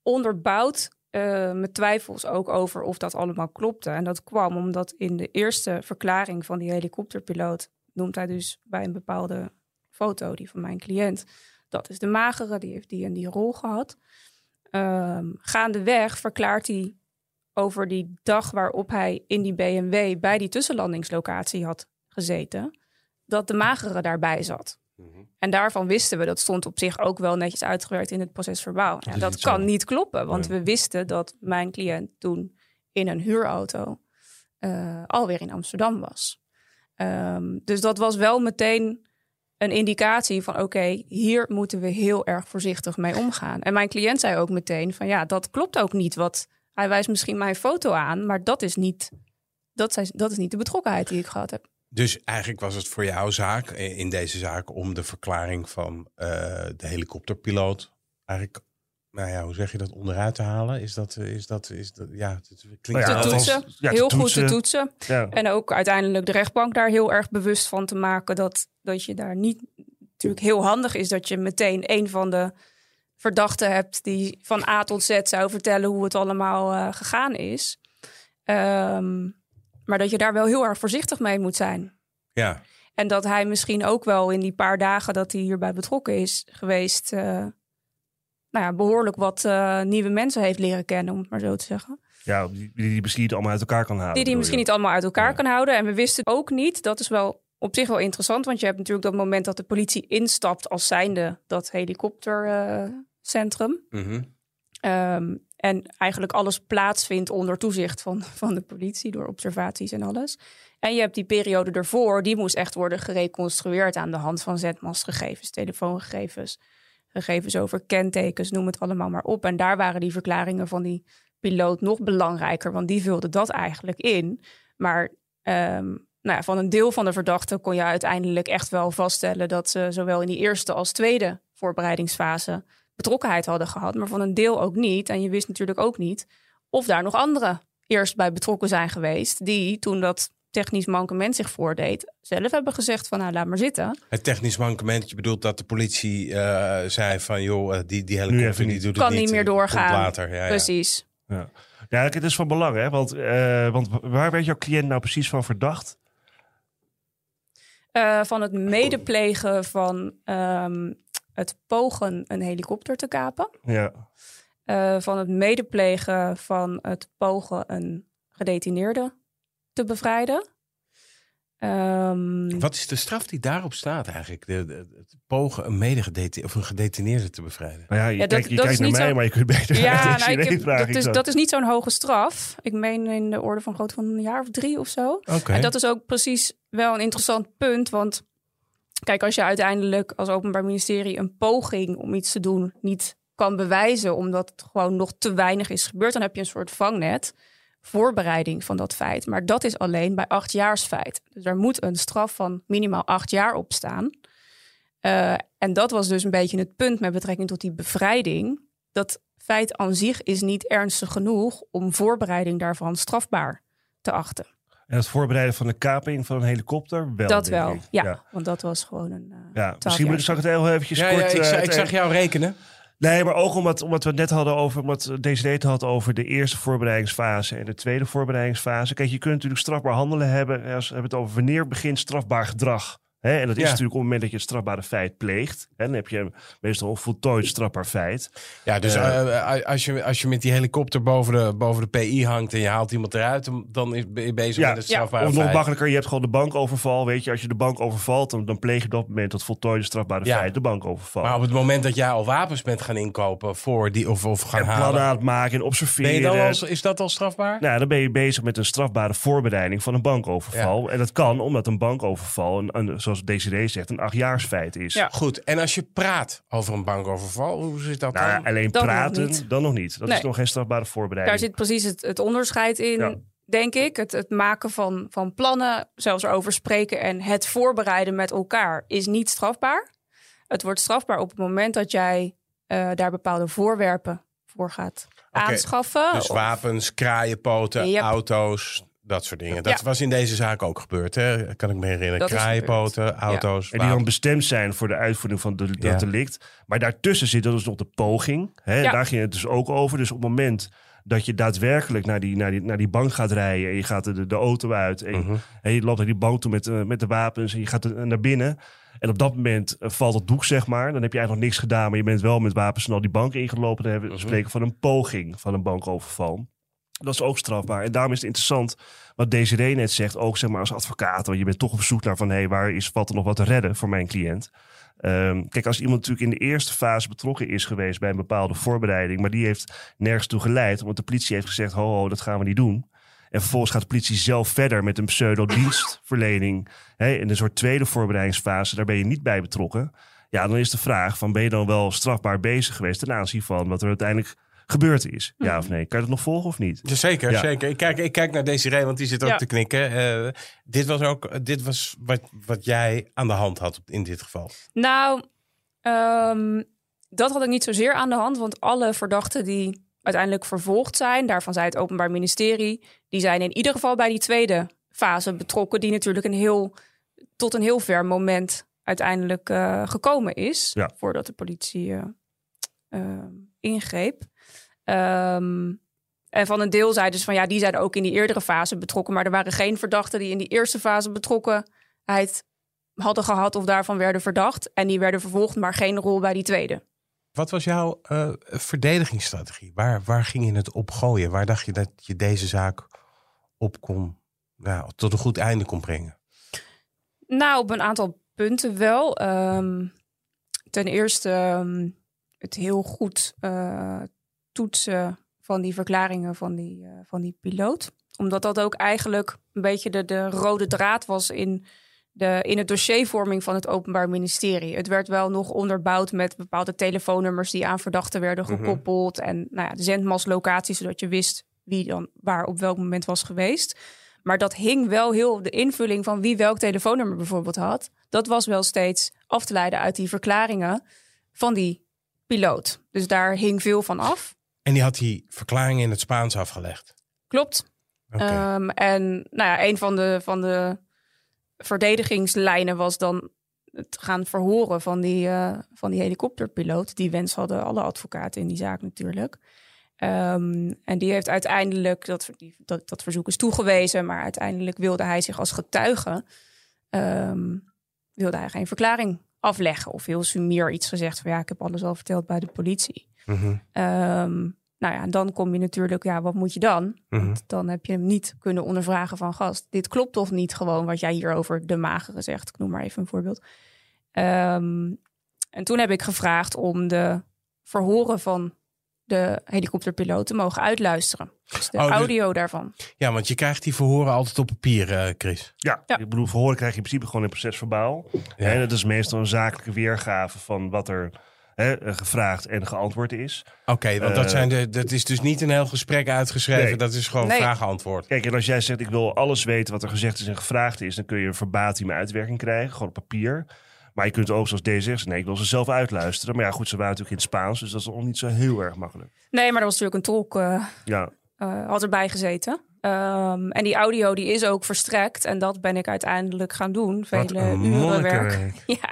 onderbouwd eh, mijn twijfels ook over of dat allemaal klopte. En dat kwam omdat in de eerste verklaring van die helikopterpiloot noemt hij dus bij een bepaalde foto, die van mijn cliënt, dat is de magere, die heeft die en die rol gehad. Ehm, gaandeweg verklaart hij over die dag waarop hij in die BMW bij die tussenlandingslocatie had gezeten, dat de magere daarbij zat. En daarvan wisten we, dat stond op zich ook wel netjes uitgewerkt in het procesverbaal. Ja, is dat niet kan zo. niet kloppen, want we wisten dat mijn cliënt toen in een huurauto eh, alweer in Amsterdam was. Ehm, dus dat was wel meteen een indicatie van oké, hier moeten we heel erg voorzichtig mee omgaan. En mijn cliënt zei ook meteen van ja, dat klopt ook niet. Wat hij wijst misschien mijn foto aan, maar dat is niet, dat, zijn, dat is niet de betrokkenheid die ik gehad heb. Dus eigenlijk was het voor jouw zaak, in deze zaak, om de verklaring van eh, de helikopterpiloot eigenlijk, nou ja, hoe zeg je dat, onderuit te halen? Is dat, eh, is dat, is dat ja, het klinkt Nou ja, te ja, te heel toetsen. goed te toetsen. Ja. En ook uiteindelijk de rechtbank daar heel erg bewust van te maken dat, dat je daar niet natuurlijk heel handig is dat je meteen een van de verdachten hebt die van A tot Z zou vertellen hoe het allemaal eh, gegaan is. Ehm, maar dat je daar wel heel erg voorzichtig mee moet zijn. Ja, En dat hij misschien ook wel in die paar dagen dat hij hierbij betrokken is geweest, eh, nou ja, behoorlijk wat eh, nieuwe mensen heeft leren kennen, om het maar zo te zeggen. Ja, die, die misschien niet allemaal uit elkaar kan halen. Die misschien je? niet allemaal uit elkaar Ja. kan houden. En we wisten ook niet, dat is wel op zich wel interessant, want je hebt natuurlijk dat moment dat de politie instapt als zijnde dat helikoptercentrum. mhm. Ehm, en eigenlijk alles plaatsvindt onder toezicht van, van de politie, door observaties en alles. En je hebt die periode ervoor, die moest echt worden gereconstrueerd aan de hand van zetmastgegevens, telefoongegevens, gegevens over kentekens, noem het allemaal maar op. En daar waren die verklaringen van die piloot nog belangrijker, want die vulde dat eigenlijk in. Maar ehm, nou ja, van een deel van de verdachten kon je uiteindelijk echt wel vaststellen dat ze zowel in die eerste als tweede voorbereidingsfase betrokkenheid hadden gehad, maar van een deel ook niet. En je wist natuurlijk ook niet of daar nog anderen eerst bij betrokken zijn geweest, die toen dat technisch mankement zich voordeed, zelf hebben gezegd van nou laat maar zitten. Het technisch mankement, je bedoelt dat de politie eh, zei van joh, eh, die, die helikopter die niet. doet het Kan niet. niet meer doorgaan. later. Ja, ja. Precies. Ja. ja, het is van belang, hè? Want, eh, want waar werd jouw cliënt nou precies van verdacht? Eh, van het medeplegen van ehm, het pogen een helikopter te kapen. Ja. Eh, van het medeplegen van het pogen een gedetineerde te bevrijden. Ehm, Wat is de straf die daarop staat eigenlijk? De, de- het pogen een medegedetineerde of een gedetineerde te bevrijden. Nou ja, je Ja, dat- kijkt, je dat kijkt is naar niet mij, zo- maar je kunt beter Ja, <laughs> naar nou, ik deze heb, vragen. dat, is, dat is niet zo'n hoge straf. Ik meen in de orde van grootte van een jaar of drie of zo. Oké. En dat is ook precies wel een interessant punt. Want kijk, als je uiteindelijk als Openbaar Ministerie een poging om iets te doen niet kan bewijzen, omdat het gewoon nog te weinig is gebeurd, dan heb je een soort vangnet voorbereiding van dat feit. Maar dat is alleen bij achtjaarsfeit. Dus er moet een straf van minimaal acht jaar op staan. Uh, en dat was dus een beetje het punt met betrekking tot die bevrijding. Dat feit aan zich is niet ernstig genoeg om voorbereiding daarvan strafbaar te achten. En het voorbereiden van de kaping van een helikopter wel. Dat wel, ja, Want dat was gewoon een. Uh, ja, misschien moet ik het heel eventjes ja, kort. Ja, ik, uh, ik, zag jou rekenen. Nee, maar ook omdat, omdat we het net hadden over, omdat deze het had over de eerste voorbereidingsfase en de tweede voorbereidingsfase. Kijk, je kunt natuurlijk strafbaar handelen hebben. Als we hebben het over wanneer begint strafbaar gedrag. Hè, en dat is Ja. natuurlijk op het moment dat je het strafbare feit pleegt. Hè, dan heb je meestal een voltooid strafbaar feit. Ja, dus Eh. eh, als, je, als je met die helikopter boven de, boven de PI hangt en je haalt iemand eruit, dan- is, ben je bezig Ja, met het ja. strafbare Of nog feit. makkelijker, je hebt gewoon de bankoverval. Weet je, als je de bank overvalt, dan, dan pleeg je op dat moment het voltooide strafbare Ja. feit, de bankoverval. Maar op het moment dat jij al wapens bent gaan inkopen voor die, of, of gaan en plannen halen, aan het maken en ben observeren. je dan al, is dat al strafbaar? Nou, dan ben je bezig met een strafbare voorbereiding van een bankoverval. En dat kan omdat een bankoverval, een, een, zoals Desiree zegt, een achtjaarsfeit is. Ja. Goed, en als je praat over een bankoverval, hoe zit dat Nou, dan? alleen Dat praten, dan nog niet. Dat Nee. is nog geen strafbare voorbereiding. Daar zit precies het, het onderscheid in, Ja. denk ik. Het, het maken van, van plannen, zelfs erover spreken en het voorbereiden met elkaar is niet strafbaar. Het wordt strafbaar op het moment dat jij eh, daar bepaalde voorwerpen voor gaat aanschaffen. Dus Of- wapens, kraaienpoten, Yep. auto's, dat soort dingen. Dat Ja. was in deze zaak ook gebeurd, hè? kan ik me herinneren. Kraaienpoten, auto's, En die dan bestemd zijn voor de uitvoering van de, Ja. dat delict. Maar daartussen zit dus nog de poging. Hè? Ja. Daar ging het dus ook over. Dus op het moment dat je daadwerkelijk naar die, naar die, naar die bank gaat rijden... en je gaat de, de auto uit en, Mhm. en je loopt naar die bank toe met, eh, met de wapens... en je gaat er naar binnen... En op dat moment eh, valt het doek, zeg maar. Dan heb je eigenlijk nog niks gedaan, maar je bent wel met wapens snel die bank ingelopen. Dan hebben we Mhm. spreken van een poging van een bankoverval. Dat is ook strafbaar. En daarom is het interessant wat Desiree net zegt, ook zeg maar als advocaat. Want je bent toch op zoek naar van, hé, waar is, valt er nog wat te redden voor mijn cliënt? Ehm, kijk, als iemand natuurlijk in de eerste fase betrokken is geweest bij een bepaalde voorbereiding, maar die heeft nergens toe geleid, omdat de politie heeft gezegd, ho, dat gaan we niet doen. En vervolgens gaat de politie zelf verder met een pseudo-dienstverlening. In een soort tweede voorbereidingsfase, daar ben je niet bij betrokken. Ja, dan is de vraag van, ben je dan wel strafbaar bezig geweest ten aanzien van wat er uiteindelijk gebeurd is? Ja of nee? Kan je dat nog volgen of niet? Jazeker, Ja. zeker. Ik kijk, ik kijk naar Desiree, want die zit ook Ja. te knikken. Eh, dit was ook dit was wat, wat jij aan de hand had in dit geval. Nou, ehm, dat had ik niet zozeer aan de hand. Want alle verdachten die uiteindelijk vervolgd zijn, daarvan zei het Openbaar Ministerie, die zijn in ieder geval bij die tweede fase betrokken, die natuurlijk een heel, tot een heel ver moment uiteindelijk eh, gekomen is, Ja. voordat de politie eh, eh, ingreep. Ehm, en van een deel zeiden ze van ja, die zijn ook in die eerdere fase betrokken, maar er waren geen verdachten die in die eerste fase betrokkenheid hadden gehad of daarvan werden verdacht. En die werden vervolgd, maar geen rol bij die tweede. Wat was jouw eh, verdedigingsstrategie? Waar, waar ging je het op gooien? Waar dacht je dat je deze zaak op kon, nou, tot een goed einde kon brengen? Nou, op een aantal punten wel. Ehm, ten eerste ehm, het heel goed eh, toetsen van die verklaringen van die, eh, van die piloot. Omdat dat ook eigenlijk een beetje de, de rode draad was in, de, in het dossiervorming van het Openbaar Ministerie. Het werd wel nog onderbouwd met bepaalde telefoonnummers die aan verdachten werden Mhm. gekoppeld. En nou ja, de zendmaslocaties, zodat je wist wie dan waar op welk moment was geweest. Maar dat hing wel heel, de invulling van wie welk telefoonnummer bijvoorbeeld had, dat was wel steeds af te leiden uit die verklaringen van die piloot. Dus daar hing veel van af. En die had die verklaring in het Spaans afgelegd. Klopt. Ehm, en nou ja, een van de, van de verdedigingslijnen was dan het gaan verhoren van die, eh, van die helikopterpiloot. Die wens hadden alle advocaten in die zaak natuurlijk. Ehm, en die heeft uiteindelijk, dat, dat, dat verzoek is toegewezen, maar uiteindelijk wilde hij zich als getuige, ehm, wilde hij geen verklaring afleggen. Of heel sumier iets gezegd van ja, ik heb alles al verteld bij de politie. Ehm, nou ja, dan kom je natuurlijk, ja, wat moet je dan? mhm. Want dan heb je hem niet kunnen ondervragen van gast. Dit klopt toch niet gewoon wat jij hier over de magere zegt. Ik noem maar even een voorbeeld. Ehm, en toen heb ik gevraagd om de verhoren van de helikopterpiloot te mogen uitluisteren. Dus de Oh, audio daarvan. Ja, want je krijgt die verhoren altijd op papier, eh, Chris. Ja, Ja. ik bedoel, verhoren krijg je in principe gewoon in procesverbaal. Ja. En dat is meestal een zakelijke weergave van wat er hè, eh, gevraagd en geantwoord is. Oké, want dat, Eh, zijn de, dat is dus niet een heel gesprek uitgeschreven. Nee. Dat is gewoon Nee. vraag-antwoord. Kijk, en als jij zegt ik wil alles weten wat er gezegd is en gevraagd is, dan kun je een verbatim uitwerking krijgen, gewoon op papier. Maar je kunt ook zoals deze zegt, nee, ik wil ze zelf uitluisteren. Maar ja, goed, ze waren natuurlijk in het Spaans, dus dat is nog niet zo heel erg makkelijk. Nee, maar er was natuurlijk een tolk uh, Ja, uh, had erbij gezeten. Um, en die audio die is ook verstrekt. En dat ben ik uiteindelijk gaan doen. Wat Vele een uren werk. <laughs> Ja.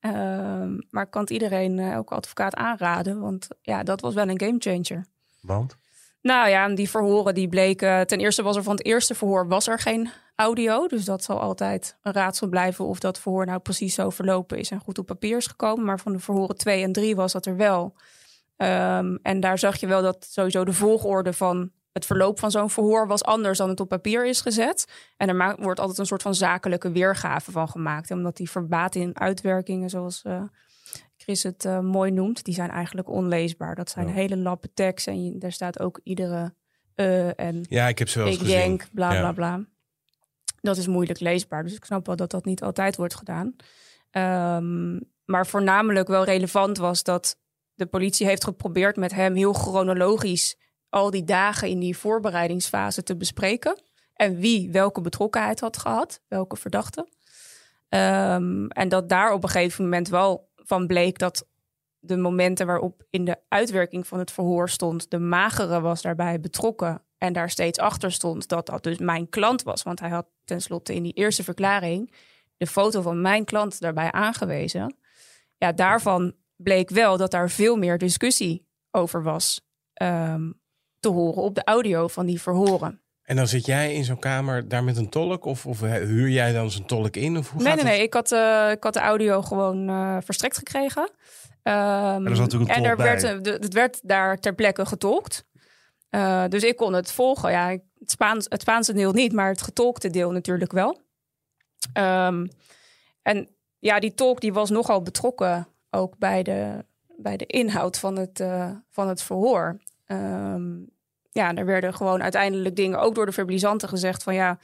Um, maar ik kan het iedereen, ook advocaat, aanraden. Want ja, dat was wel een gamechanger. Want? Nou ja, die verhoren die bleken... Ten eerste was er van het eerste verhoor was er geen audio. Dus dat zal altijd een raadsel blijven of dat verhoor nou precies zo verlopen is en goed op papier is gekomen. Maar van de verhoren 2 en 3 was dat er wel. Um, en daar zag je wel dat sowieso de volgorde van het verloop van zo'n verhoor was anders dan het op papier is gezet. En er wordt altijd een soort van zakelijke weergave van gemaakt. Omdat die verbaten in uitwerkingen, zoals uh, Chris het uh, mooi noemt, die zijn eigenlijk onleesbaar. Dat zijn Ja. hele lappen tekst en je, daar staat ook iedere uh, en Ja, ik heb ze wel ik gezien. denk, bla Ja. bla bla. Dat is moeilijk leesbaar, dus ik snap wel dat dat niet altijd wordt gedaan. Ehm, maar voornamelijk wel relevant was dat de politie heeft geprobeerd met hem heel chronologisch al die dagen in die voorbereidingsfase te bespreken. En wie welke betrokkenheid had gehad, welke verdachte. Ehm, en dat daar op een gegeven moment wel van bleek dat de momenten waarop in de uitwerking van het verhoor stond, de magere was daarbij betrokken en daar steeds achter stond dat dat dus mijn klant was. Want hij had tenslotte in die eerste verklaring de foto van mijn klant daarbij aangewezen. Ja, daarvan bleek wel dat daar veel meer discussie over was ehm, te horen op de audio van die verhoren. En dan zit jij in zo'n kamer daar met een tolk? Of, of huur jij dan zo'n tolk in? Of hoe Nee, gaat nee, nee. Ik had, eh, ik had de audio gewoon eh, verstrekt gekregen. Ehm, er zat natuurlijk een en tolk er werd, het werd daar ter plekke getolkt. Eh, dus ik kon het volgen. Ja, het, Spaans, het Spaanse deel niet, maar het getolkte deel natuurlijk wel. Ehm, en ja, die tolk die was nogal betrokken ook bij de, bij de inhoud van het, eh, van het verhoor. Ehm, ja, er werden gewoon uiteindelijk dingen ook door de verbalisanten gezegd van ja,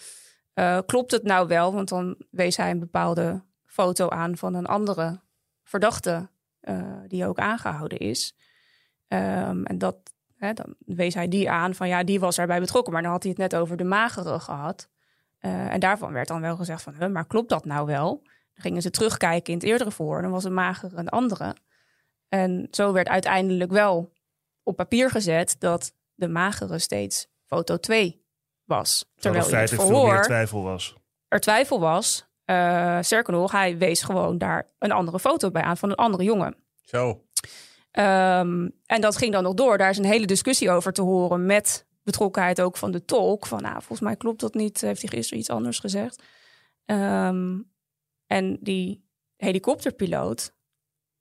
eh, klopt het nou wel? Want dan wees hij een bepaalde foto aan van een andere verdachte eh, die ook aangehouden is. Ehm, en dat, hè, dan wees hij die aan van ja, die was erbij betrokken. Maar dan had hij het net over de magere gehad. Eh, en daarvan werd dan wel gezegd van, maar klopt dat nou wel? Dan gingen ze terugkijken in het eerdere voor. Dan was een magere een andere. En zo werd uiteindelijk wel op papier gezet dat de magere steeds foto 2 was. terwijl er in het feitelijk veel meer verhoor twijfel was. er twijfel was. Uh, sterker nog, hij wees gewoon daar een andere foto bij aan van een andere jongen. Zo. Um, en dat ging dan nog door. Daar is een hele discussie over te horen met betrokkenheid ook van de tolk. Van nou, volgens mij klopt dat niet. Heeft hij gisteren iets anders gezegd? Um, en die helikopterpiloot,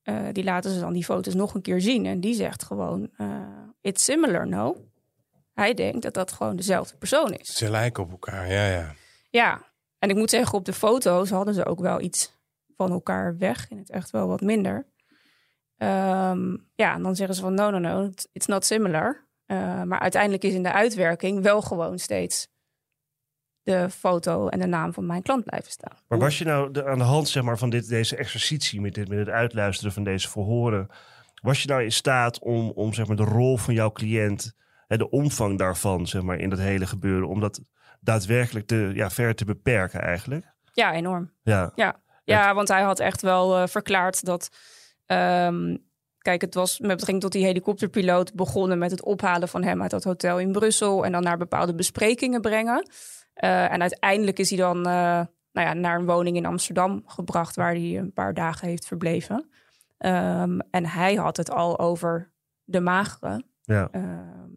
uh, die laten ze dan die foto's nog een keer zien. En die zegt gewoon, uh, it's similar, no? Hij denkt dat dat gewoon dezelfde persoon is. Ze lijken op elkaar, ja, ja. Ja, en ik moet zeggen, op de foto's hadden ze ook wel iets van elkaar weg. In het echt wel wat minder. Um, ja, en dan zeggen ze van no, no, no, it's not similar. Uh, maar uiteindelijk is in de uitwerking wel gewoon steeds de foto en de naam van mijn klant blijven staan. Maar was je nou de, aan de hand zeg maar, van dit, deze exercitie met, dit, met het uitluisteren van deze verhoren, was je nou in staat om, om zeg maar, de rol van jouw cliënt, hè, de omvang daarvan zeg maar, in dat hele gebeuren, om dat daadwerkelijk te, ja, ver te beperken eigenlijk? Ja, enorm. Ja, ja. ja want hij had echt wel uh, verklaard dat. Um, kijk, het was met betrekking tot die helikopterpiloot begonnen met het ophalen van hem uit dat hotel in Brussel en dan naar bepaalde besprekingen brengen. Uh, en uiteindelijk is hij dan uh, nou ja, naar een woning in Amsterdam gebracht waar hij een paar dagen heeft verbleven. Um, en hij had het al over de magere. Ja. Uh,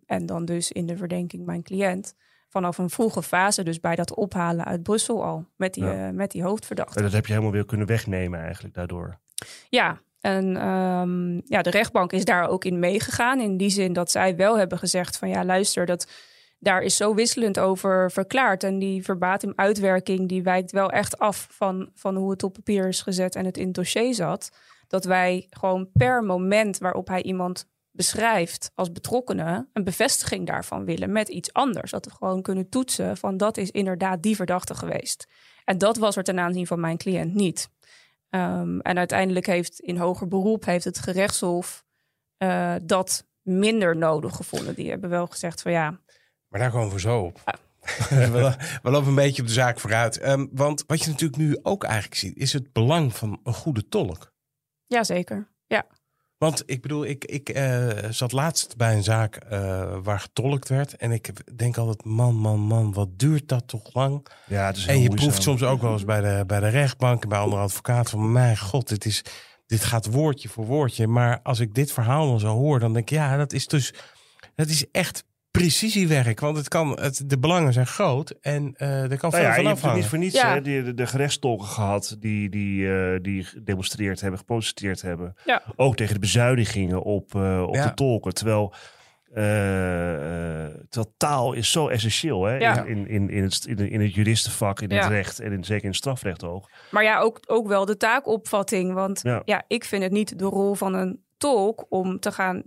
en dan dus in de verdenking mijn cliënt. Vanaf een vroege fase, dus bij dat ophalen uit Brussel al, met die, ja. met die hoofdverdachte. En dat heb je helemaal weer kunnen wegnemen eigenlijk daardoor. Ja, en um, ja, de rechtbank is daar ook in meegegaan. In die zin dat zij wel hebben gezegd van ja, luister, dat daar is zo wisselend over verklaard. En die verbatim uitwerking die wijkt wel echt af van, van hoe het op papier is gezet en het in het dossier zat. Dat wij gewoon per moment waarop hij iemand beschrijft als betrokkenen een bevestiging daarvan willen met iets anders. Dat we gewoon kunnen toetsen van dat is inderdaad die verdachte geweest. En dat was er ten aanzien van mijn cliënt niet. Um, en uiteindelijk heeft in hoger beroep heeft het gerechtshof uh, dat minder nodig gevonden. Die hebben wel gezegd van ja. Maar daar komen we zo op. Ja. <laughs> we, we lopen een beetje op de zaak vooruit. Um, want wat je natuurlijk nu ook eigenlijk ziet, is het belang van een goede tolk. Jazeker, ja. Want ik bedoel, ik, ik uh, zat laatst bij een zaak uh, waar getolkt werd. En ik denk altijd, man, man, man, wat duurt dat toch lang? Ja, het is en je proeft soms ook wel eens bij de, bij de rechtbank en bij andere advocaten van... mijn god, dit, is, dit gaat woordje voor woordje. Maar als ik dit verhaal dan zo hoor, dan denk ik, ja, dat is dus... Dat is echt precisiewerk. Want het kan, het, de belangen zijn groot en uh, er kan nou veel ja, van je afhangen. hebt niet voor niets ja. hè, die, de, de gerechtstolken gehad die, die, uh, die gedemonstreerd hebben, geprotesteerd hebben. Ja. Ook tegen de bezuinigingen op, uh, op Ja. de tolken. Terwijl, terwijl taal is zo essentieel hè, Ja. in, in, in, het, in, in het juristenvak, in het recht en in, zeker in het strafrecht ook. Maar ja, ook, ook wel de taakopvatting. Want Ja. ja. ik vind het niet de rol van een tolk om te gaan.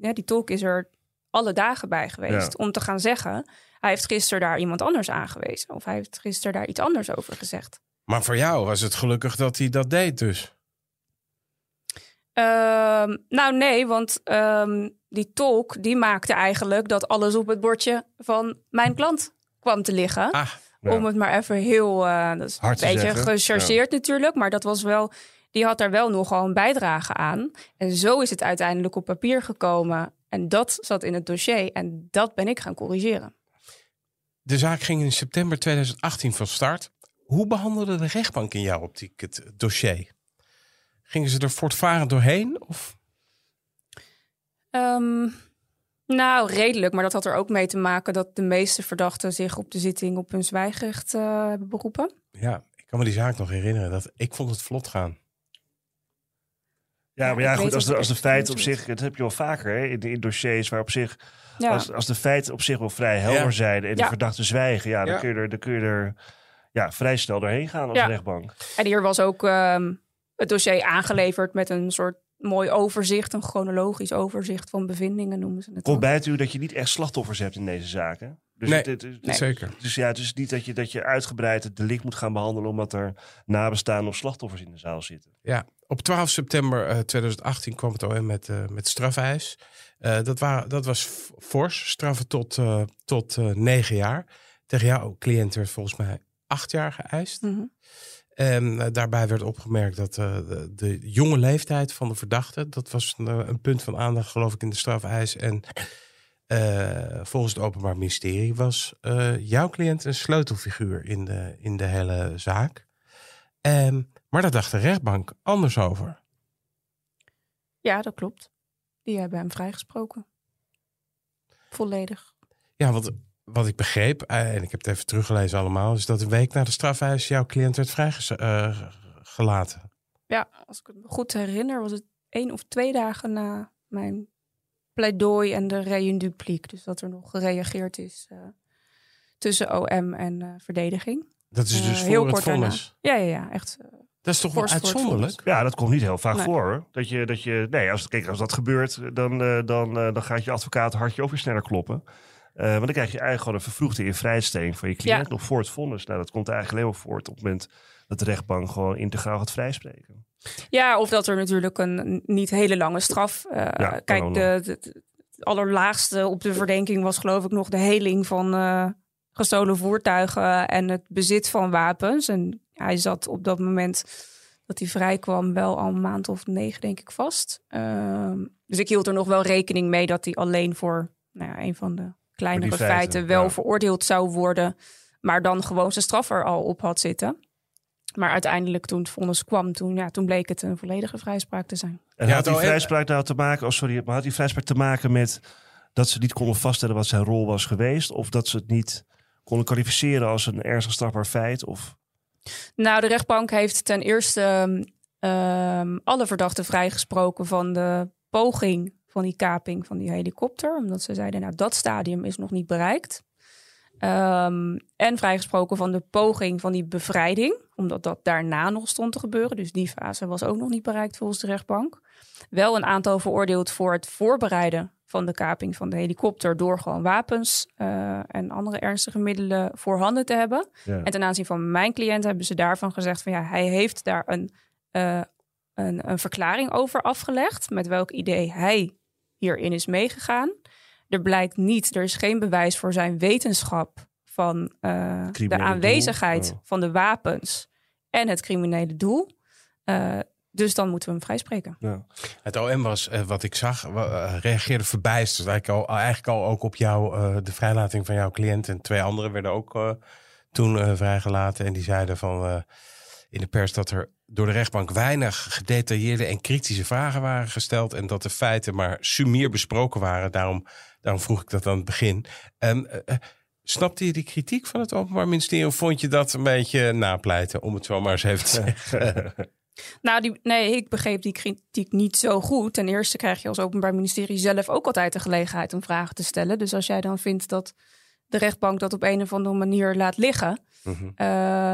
Ja, die tolk is er alle dagen bij geweest. Om te gaan zeggen. Hij heeft gisteren daar iemand anders aangewezen. Of hij heeft gisteren daar iets anders over gezegd. Maar voor jou was het gelukkig dat hij dat deed dus. Ehm, nou nee, want ehm, die tolk die maakte eigenlijk dat alles op het bordje van mijn klant kwam te liggen. Ah. Om het maar even heel, eh, dat is Hard een beetje zeggen. gechargeerd natuurlijk, maar dat was wel, die had daar wel nogal een bijdrage aan. En zo is het uiteindelijk op papier gekomen. En dat zat in het dossier en dat ben ik gaan corrigeren. de zaak ging in september 2018 van start. Hoe behandelde de rechtbank in jouw optiek het dossier? Gingen ze er voortvarend doorheen? Of? Ehm, nou, redelijk, maar dat had er ook mee te maken dat de meeste verdachten zich op de zitting op hun zwijgrecht eh, hebben beroepen. Ja, ik kan me die zaak nog herinneren. Dat, ik vond het vlot gaan. Ja, maar ja, goed, als de, als de op zich, dat heb je wel vaker hè, in, in dossiers waar op zich, Ja, als, als de feiten op zich wel vrij helder Ja. zijn en de Ja. verdachten zwijgen, ja, dan Ja. kun je er, dan kun je er ja, vrij snel doorheen gaan als Ja. rechtbank. en hier was ook ehm, het dossier aangeleverd met een soort mooi overzicht, een chronologisch overzicht van bevindingen noemen ze het. Komt bij u dat je niet echt slachtoffers hebt in deze zaken. Dus, Nee, het, het- het- Nee. Zeker. dus ja, het is niet dat je, dat je uitgebreid het delict moet gaan behandelen omdat er nabestaanden of slachtoffers in de zaal zitten. Ja, op 12 september eh, 2018 kwam het OM met, eh met strafeis. Eh, dat, waren, dat was fors, straffen tot, eh, tot eh, negen jaar. Tegen jouw cliënt werd volgens mij acht jaar geëist. Mhm. En eh, daarbij werd opgemerkt dat eh, de, de jonge leeftijd van de verdachte, dat was een, eh, een punt van aandacht geloof ik in de strafeis. En eh, volgens het Openbaar Ministerie was eh, jouw cliënt een sleutelfiguur in de, in de hele zaak. Ehm, maar daar dacht de rechtbank anders over. Ja, dat klopt. Die hebben hem vrijgesproken. Volledig. Ja, want wat ik begreep, eh, en ik heb het even teruggelezen allemaal, is dat een week na de strafeis jouw cliënt werd vrijgelaten. Ja, als ik het me goed herinner, was het één of twee dagen na mijn pleidooi en de reïndupliek. Dus dat er nog gereageerd is eh, tussen OM en eh, verdediging. Dat is Eh, dus heel voor het kort vonnis. Ja, ja, ja, echt. eh, Dat is toch wel voor uitzonderlijk? Ja, dat komt niet heel vaak Nee. voor. hoor. Dat je, dat je, nee, als, kijk, als dat gebeurt, dan, eh, dan, eh, dan gaat je advocaat hartje ook weer sneller kloppen. Eh, want dan krijg je eigenlijk gewoon een vervroegde invrijstelling van je cliënt Ja. nog voor het vonnis. Nou, dat komt eigenlijk alleen maar voort op het moment dat de rechtbank gewoon integraal gaat vrijspreken. Ja, of dat er natuurlijk een niet hele lange straf. ook kijk, de, de- de- het allerlaagste op de verdenking was geloof ik nog de heling van eh, gestolen voertuigen en het bezit van wapens. En hij zat op dat moment dat hij vrijkwam wel al een maand of negen denk ik vast. Ehm, dus ik hield er nog wel rekening mee dat hij alleen voor nou ja, een van de kleinere feiten, feiten, wel ja. veroordeeld zou worden. Maar dan gewoon zijn straf er al op had zitten. Maar uiteindelijk toen het vonnis kwam, toen, ja, toen bleek het een volledige vrijspraak te zijn. En Ja, had die vrijspraak nou te maken, oh sorry, maar had die vrijspraak te maken met dat ze niet konden vaststellen wat zijn rol was geweest? Of dat ze het niet konden kwalificeren als een ernstig strafbaar feit? Of Nou, de rechtbank heeft ten eerste ehm, alle verdachten vrijgesproken van de poging van die kaping van die helikopter. Omdat ze zeiden, nou dat stadium is nog niet bereikt. Ehm, en vrijgesproken van de poging van die bevrijding, omdat dat daarna nog stond te gebeuren. Dus die fase was ook nog niet bereikt volgens de rechtbank. Wel een aantal veroordeeld voor het voorbereiden van de kaping van de helikopter door gewoon wapens uh, en andere ernstige middelen voorhanden te hebben. Ja. En ten aanzien van mijn cliënt hebben ze daarvan gezegd van ja, hij heeft daar een, uh, een, een verklaring over afgelegd met welk idee hij hierin is meegegaan. Er blijkt niet, er is geen bewijs voor zijn wetenschap van uh, de aanwezigheid oh. van de wapens en het criminele doel. Uh, dus dan moeten we hem vrijspreken. Ja. Het OM was, uh, wat ik zag, reageerde verbijsterd. Eigenlijk al, eigenlijk al ook op jou, de vrijlating van jouw cliënt. En twee anderen werden ook toen vrijgelaten. En die zeiden van in de pers dat er door de rechtbank weinig gedetailleerde en kritische vragen waren gesteld. En dat de feiten maar sumier besproken waren. Daarom, daarom vroeg ik dat aan het begin. En, Snapte je die kritiek van het Openbaar Ministerie? Of vond je dat een beetje napleiten, om het zo maar eens even te zeggen? <laughs> Nou, die, nee, ik begreep die kritiek niet zo goed. Ten eerste krijg je als Openbaar Ministerie zelf ook altijd de gelegenheid om vragen te stellen. Dus als jij dan vindt dat de rechtbank dat op een of andere manier laat liggen, Mhm. uh,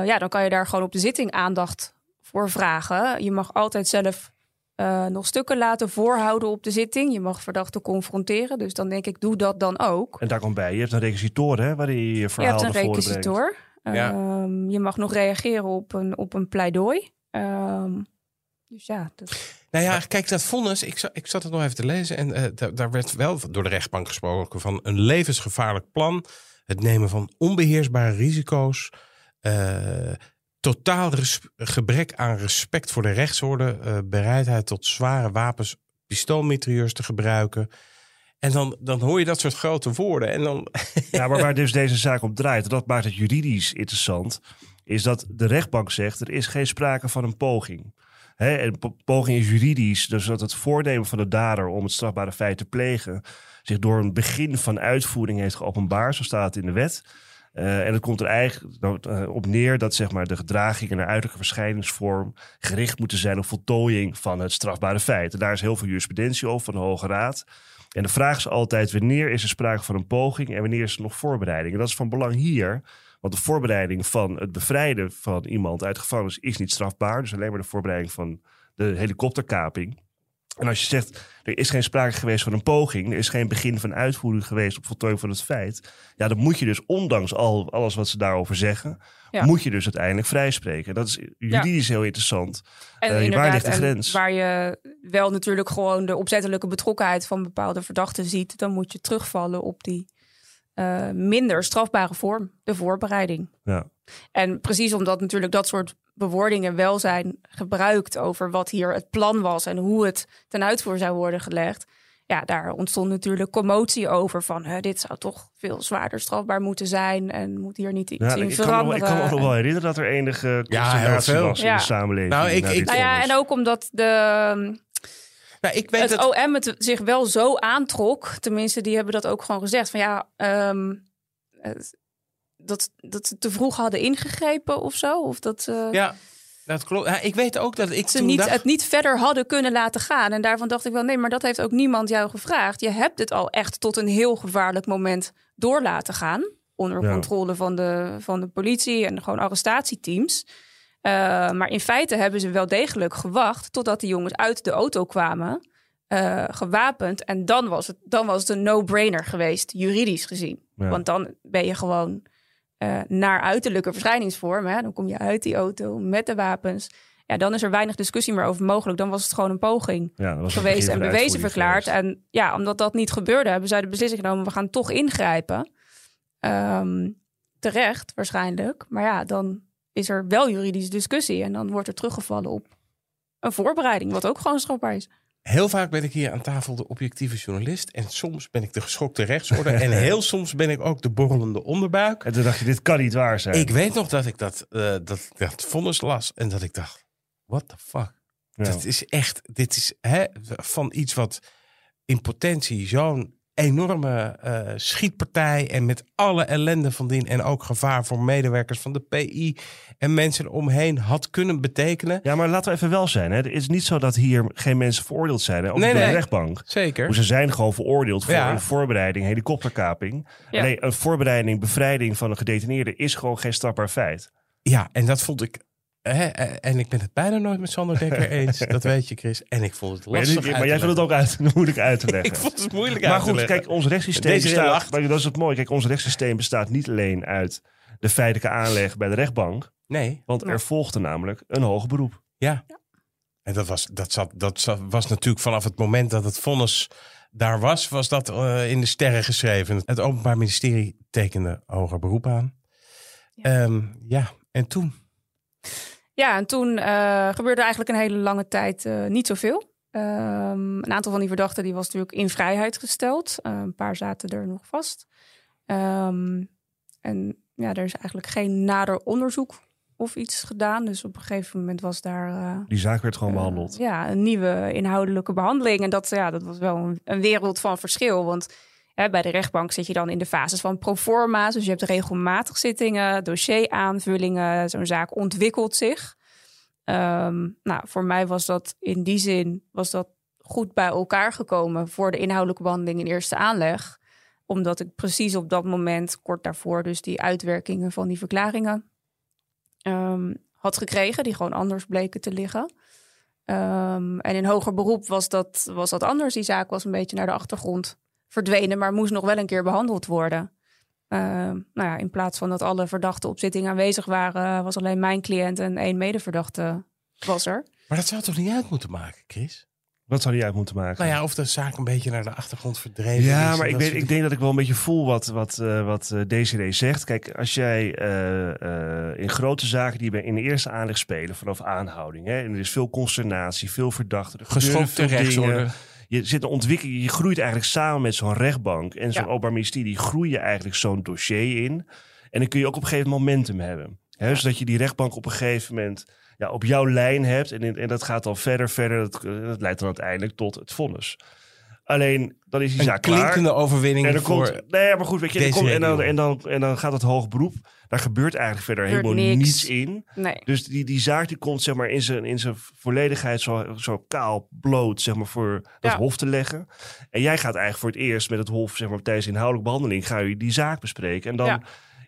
ja, dan kan je daar gewoon op de zitting aandacht voor vragen. Je mag altijd zelf uh, nog stukken laten voorhouden op de zitting. Je mag verdachten confronteren. Dus dan denk ik, doe dat dan ook. En daar komt bij, je hebt een requisitor hè, waarin je je Je verhaal hebt een requisitor. Ja. Um, je mag nog reageren op een, op een pleidooi. Um, dus ja, dat... Nou ja, kijk, dat vonnis, ik, zat- ik zat het nog even te lezen. En eh, daar, daar werd wel door de rechtbank gesproken van een levensgevaarlijk plan. Het nemen van onbeheersbare risico's. eh, totaal gebrek aan respect voor de rechtsorde. eh, bereidheid tot zware wapens, pistoolmitrailleurs te gebruiken. En dan, dan hoor je dat soort grote woorden. En dan, <laughs> Ja, maar waar dus deze zaak om draait, dat maakt het juridisch interessant, is dat de rechtbank zegt er is geen sprake van een poging. Hè, en po- poging is juridisch, dus dat het voornemen van de dader om het strafbare feit te plegen zich door een begin van uitvoering heeft geopenbaard, zo staat het in de wet. Eh, en het komt er eigenlijk nou, eh, op neer dat zeg maar, de gedraging en de uiterlijke verschijningsvorm gericht moeten zijn op voltooiing van het strafbare feit. En daar is heel veel jurisprudentie over van de Hoge Raad. En de vraag is altijd wanneer is er sprake van een poging en wanneer is er nog voorbereiding. En dat is van belang hier, want de voorbereiding van het bevrijden van iemand uit gevangenis is niet strafbaar. Dus alleen maar de voorbereiding van de helikopterkaping. En als je zegt, er is geen sprake geweest van een poging, er is geen begin van uitvoering geweest op voltooiing van het feit, ja, dan moet je dus, ondanks al, alles wat ze daarover zeggen, Ja. moet je dus uiteindelijk vrijspreken. Dat is juridisch heel interessant. En Eh, waar ligt de en grens? waar je wel natuurlijk gewoon de opzettelijke betrokkenheid van bepaalde verdachten ziet, dan moet je terugvallen op die eh, minder strafbare vorm, de voorbereiding. Ja. En precies omdat natuurlijk dat soort bewoordingen wel zijn gebruikt over wat hier het plan was en hoe het ten uitvoer zou worden gelegd. Ja, daar ontstond natuurlijk commotie over van hè, dit zou toch veel zwaarder strafbaar moeten zijn en moet hier niet iets Ja, in ik, kan me, ik kan me ook nog wel herinneren dat er enige heel consternatie veel. was in de samenleving. Nou, ik- ik- Nou ja, en ook omdat de, nou, ik weet het dat, OM het zich wel zo aantrok. Tenminste, die hebben dat ook gewoon gezegd. Van ja, ehm, het- dat, dat ze te vroeg hadden ingegrepen of zo. Of dat eh, ja, dat klopt. Ja, ik weet ook dat ik ze toen niet, dacht... het niet verder hadden kunnen laten gaan. En daarvan dacht ik wel, nee, maar dat heeft ook niemand jou gevraagd. Je hebt het al echt tot een heel gevaarlijk moment door laten gaan. Onder Ja. controle van de, van de politie en gewoon arrestatieteams. Eh, maar in feite hebben ze wel degelijk gewacht totdat de jongens uit de auto kwamen. eh, gewapend. En dan was het, dan was het een no-brainer geweest, juridisch gezien. Ja. Want dan ben je gewoon eh, naar uiterlijke verschijningsvorm. Hè? Dan kom je uit die auto met de wapens. Ja, dan is er weinig discussie meer over mogelijk. Dan was het gewoon een poging Ja, dat was het geweest en bewezen verklaard. geweest. En ja, omdat dat niet gebeurde, hebben zij de beslissing genomen: we gaan toch ingrijpen. Ehm, terecht, waarschijnlijk. Maar ja, dan is er wel juridische discussie. En dan wordt er teruggevallen op een voorbereiding, wat ook gewoon strafbaar is. Heel vaak ben ik hier aan tafel de objectieve journalist. En soms ben ik de geschokte rechtsorde. en <laughs> heel soms ben ik ook de borrelende onderbuik. En toen dacht je, dit kan niet waar zijn. Ik weet nog dat ik dat, eh, dat, dat vonnis las. En dat ik dacht, what the fuck? Ja. Dat is echt, dit is hè, van iets wat in potentie zo'n enorme eh, schietpartij en met alle ellende van dien en ook gevaar voor medewerkers van de PI en mensen eromheen had kunnen betekenen. Ja, maar laten we even wel zijn. Hè. Het is niet zo dat hier geen mensen veroordeeld zijn. Hè, ook Nee, door de nee. rechtbank. Zeker. Ze zijn gewoon veroordeeld voor Ja. een voorbereiding helikopterkaping. Ja. Nee, een voorbereiding bevrijding van een gedetineerde is gewoon geen strafbaar feit. Ja, en dat vond ik. Hè, eh, en ik ben het bijna nooit met Sander Dekker <laughs> eens. dat weet je, Chris. En ik vond het Maar, lastig. jij- uit maar te jij vindt het ook uit, moeilijk uit te <laughs> leggen. Ik vond het moeilijk maar uit te goed, leggen. kijk, ons rechtssysteem Deze bestaat. maar Dat is het mooie. Kijk, ons rechtssysteem bestaat niet alleen uit de feitelijke aanleg bij de rechtbank. Nee, Want er volgde namelijk een hoger beroep. ja. En dat was, dat, zat, dat zat, was natuurlijk vanaf het moment dat het vonnis daar was, was dat eh, in de sterren geschreven. Het Openbaar Ministerie tekende hoger beroep aan. Ja. Ja, ja. en toen? Ja, en toen eh, gebeurde eigenlijk een hele lange tijd eh, niet zoveel. Ehm, een aantal van die verdachten die was natuurlijk in vrijheid gesteld. Eh, een paar zaten er nog vast. Ehm, en ja, er is eigenlijk geen nader onderzoek of iets gedaan. Dus op een gegeven moment was daar Die zaak werd gewoon eh, behandeld. ja, een nieuwe inhoudelijke behandeling. En dat, ja, dat was wel een, een wereld van verschil. Want bij de rechtbank zit je dan in de fases van proforma's. Dus je hebt regelmatig zittingen, dossieraanvullingen. Zo'n zaak ontwikkelt zich. Ehm, nou, voor mij was dat in die zin was dat goed bij elkaar gekomen voor de inhoudelijke behandeling in eerste aanleg. Omdat ik precies op dat moment, kort daarvoor, dus die uitwerkingen van die verklaringen ehm, had gekregen, die gewoon anders bleken te liggen. Ehm, en in hoger beroep was dat, was dat anders. Die zaak was een beetje naar de achtergrond verdwenen, maar moest nog wel een keer behandeld worden. Ehm, nou ja, in plaats van dat alle verdachten op zitting aanwezig waren, was alleen mijn cliënt en één medeverdachte was er. Maar dat zou toch niet uit moeten maken, Chris? Wat zou die uit moeten maken? Nou ja, of de zaak een beetje naar de achtergrond verdreven Ja, is. maar ik, weet, ik denk dat ik wel een beetje voel wat, wat, eh wat eh, Desiree zegt. Kijk, als jij eh, eh, in grote zaken die bij in de eerste aanleg spelen vanaf aanhouding. Hè, en er is veel consternatie, veel verdachten. er gebeuren Je zit een ontwikkeling, je groeit eigenlijk samen met zo'n rechtbank en zo'n Ja. openbaar ministerie groei je eigenlijk zo'n dossier in. En dan kun je ook op een gegeven moment momentum hebben. Hè, Zodat je die rechtbank op een gegeven moment ja, op jouw lijn hebt. En, en dat gaat dan verder, verder. Dat, dat leidt dan uiteindelijk tot het vonnis. Alleen, dan is die Een zaak klaar. klinkende overwinning En dan voor... komt, nee, maar goed, weet je, komt, en, dan, en, dan, en dan gaat het hoog beroep. Daar gebeurt eigenlijk verder Gebeurt helemaal niks. niets in. Nee. Dus die, die zaak die komt zeg maar, in, zijn, in zijn volledigheid zo, zo kaal bloot zeg maar, voor dat Ja. hof te leggen. En jij gaat eigenlijk voor het eerst met het hof zeg maar, tijdens de inhoudelijke behandeling ga je die zaak bespreken. En dan Ja.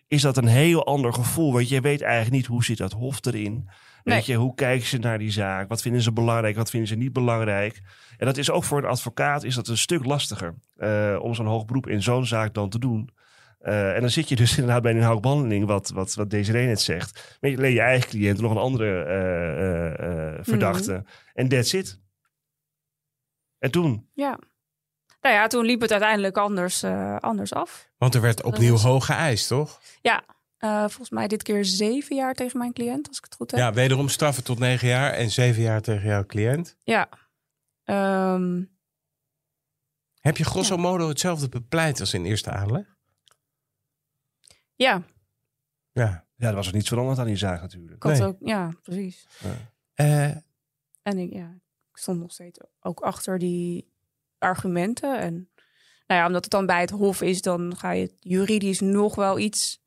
is dat een heel ander gevoel. Want je weet eigenlijk niet hoe zit dat hof erin. Nee. Weet je, hoe kijken ze naar die zaak? Wat vinden ze belangrijk? Wat vinden ze niet belangrijk? En dat is ook voor een advocaat is dat een stuk lastiger eh, om zo'n hoog beroep in zo'n zaak dan te doen. Eh, en dan zit je dus <laughs> inderdaad bij een inhoudelijke behandeling, wat, wat, wat Desiree net zegt. Met alleen je eigen cliënt, nog een andere eh, eh, eh, verdachte. En that's it. En toen? Ja. Nou ja, toen liep het uiteindelijk anders, eh, anders af. Want er werd opnieuw hoog geëist, toch? Ja, eh, volgens mij dit keer zeven jaar tegen mijn cliënt, als ik het goed heb. Ja, wederom straffen tot negen jaar en zeven jaar tegen jouw cliënt. Ja. Ehm, Heb je grosso modo hetzelfde bepleit als in eerste aanleg? ja, Ja. Ja, er was er niets veranderd aan die zaak natuurlijk. ik had Nee. ook, ja, precies. Eh, En ik, ja, ik stond nog steeds ook achter die argumenten. En nou ja, omdat het dan bij het Hof is, dan ga je het juridisch nog wel iets,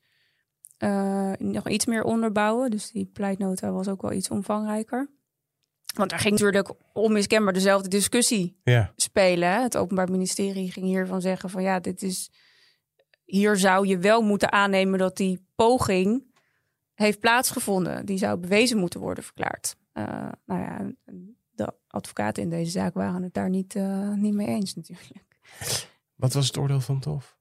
eh, nog iets meer onderbouwen. Dus die pleitnota was ook wel iets omvangrijker. Want daar ging natuurlijk onmiskenbaar dezelfde discussie ja. spelen. hè. Het Openbaar Ministerie ging hiervan zeggen van ja, dit is. Hier zou je wel moeten aannemen dat die poging heeft plaatsgevonden. Die zou bewezen moeten worden verklaard. Eh, nou ja, de advocaten in deze zaak waren het daar niet, eh, niet mee eens natuurlijk. Wat was het oordeel van het Hof?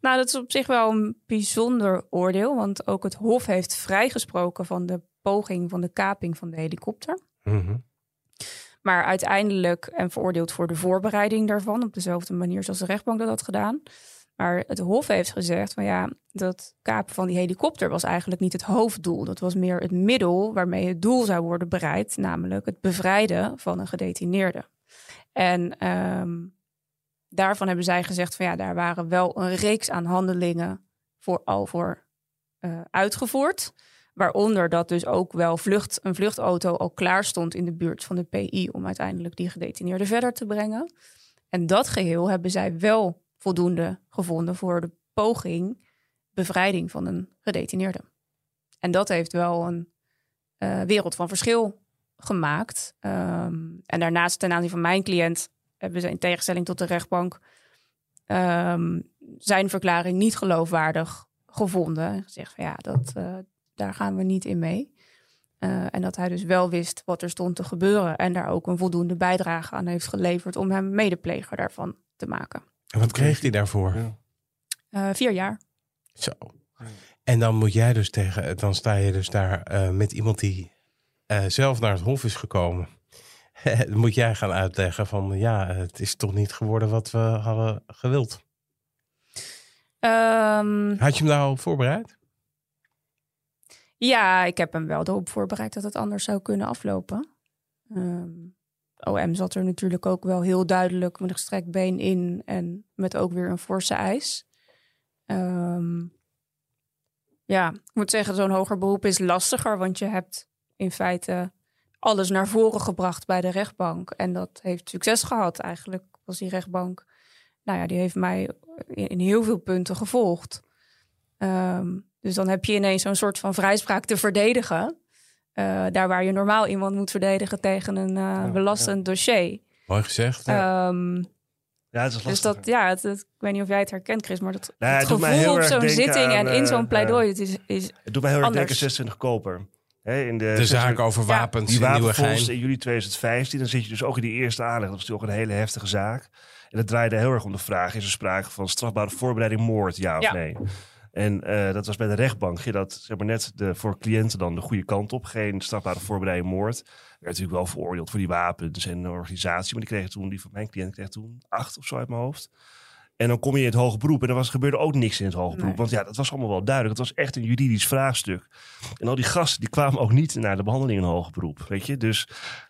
Nou, dat is op zich wel een bijzonder oordeel. Want ook het Hof heeft vrijgesproken van de poging van de kaping van de helikopter. Mhm. Maar uiteindelijk en veroordeeld voor de voorbereiding daarvan, op dezelfde manier zoals de rechtbank dat had gedaan. Maar het Hof heeft gezegd van ja, dat kapen van die helikopter was eigenlijk niet het hoofddoel. Dat was meer het middel waarmee het doel zou worden bereikt, namelijk het bevrijden van een gedetineerde. En ehm, daarvan hebben zij gezegd van ja, daar waren wel een reeks aan handelingen voor al voor eh, uitgevoerd. Waaronder dat dus ook wel vlucht, een vluchtauto al klaar stond in de buurt van de PI om uiteindelijk die gedetineerde verder te brengen. En dat geheel hebben zij wel voldoende gevonden voor de poging bevrijding van een gedetineerde. En dat heeft wel een eh, wereld van verschil gemaakt. Ehm, en daarnaast ten aanzien van mijn cliënt hebben ze in tegenstelling tot de rechtbank ehm, zijn verklaring niet geloofwaardig gevonden. En gezegd van ja, dat, eh, daar gaan we niet in mee. Eh, en dat hij dus wel wist wat er stond te gebeuren. En daar ook een voldoende bijdrage aan heeft geleverd om hem medepleger daarvan te maken. En wat kreeg hij daarvoor? Ja. Eh, vier jaar. Zo. En dan moet jij dus tegen, dan sta je dus daar eh, met iemand die eh, zelf naar het hof is gekomen. <laughs> moet jij gaan uitleggen van ja, het is toch niet geworden wat we hadden gewild. Ehm, Had je hem op voorbereid? ja, ik heb hem wel erop voorbereid dat het anders zou kunnen aflopen. Ehm, OM zat er natuurlijk ook wel heel duidelijk met een gestrekt been in en met ook weer een forse eis. Ehm, ja, ik moet zeggen, zo'n hoger beroep is lastiger, want je hebt in feite alles naar voren gebracht bij de rechtbank. En dat heeft succes gehad. Eigenlijk was die rechtbank, nou ja, die heeft mij in, in heel veel punten gevolgd. Ehm, dus dan heb je ineens zo'n soort van vrijspraak te verdedigen. Eh, daar waar je normaal iemand moet verdedigen tegen een eh, belastend dossier. Mooi gezegd. Ehm, Ja, het is lastig. dus dat, ja, het, het- ik weet niet of jij het herkent, Chris, maar dat Nou, het gevoel op zo'n zitting aan, en in eh, zo'n ja. pleidooi, het is, is Het doet mij heel erg denken Anders. 26 koper. Hè, in de, de zaak over Ja. wapens Die in Nieuwegein. wapenfonds in juli 2015, dan zit je dus ook in die eerste aanleg. Dat was natuurlijk ook een hele heftige zaak. En dat draaide heel erg om de vraag: is er sprake van strafbare voorbereiding moord, ja of Ja. nee? En eh, dat was bij de rechtbank. Ging dat zeg maar, net de, voor cliënten dan de goede kant op. Geen strafbare voorbereiding moord. Werd natuurlijk wel veroordeeld voor die wapens en de organisatie. Maar die kreeg toen, die van mijn cliënt kreeg toen acht of zo uit mijn hoofd. En dan kom je in het hoge beroep en er was, gebeurde ook niks in het hoge beroep. Nee. Want ja, dat was allemaal wel duidelijk. Het was echt een juridisch vraagstuk. En al die gasten die kwamen ook niet naar de behandeling in het hoge beroep. Weet je, dus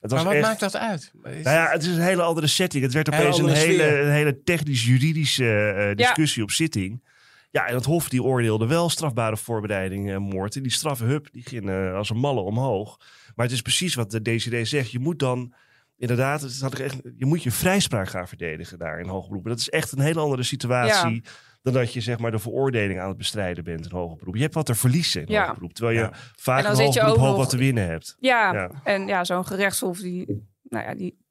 het was Maar wat echt... maakt dat uit? Is- Nou ja, het is een hele andere setting. Het werd opeens een hele, een hele technisch-juridische eh, discussie op zitting. Ja, en het Hof die oordeelde wel strafbare voorbereiding eh, moord. En die straffe hup, die ging eh, als een malle omhoog. Maar het is precies wat de DCD zegt. Je moet dan inderdaad, het had ik echt, je moet je vrijspraak gaan verdedigen daar in hoger beroep. Dat is echt een hele andere situatie. Dan dat je zeg maar de veroordeling aan het bestrijden bent in hoger beroep. Je hebt wat te verliezen in Ja. hoger beroep. Terwijl je Ja. vaak En dan in hoger beroep ook hoop wat te winnen hebt. Ja, Ja. en ja, zo'n gerechtshof die, nou ja, die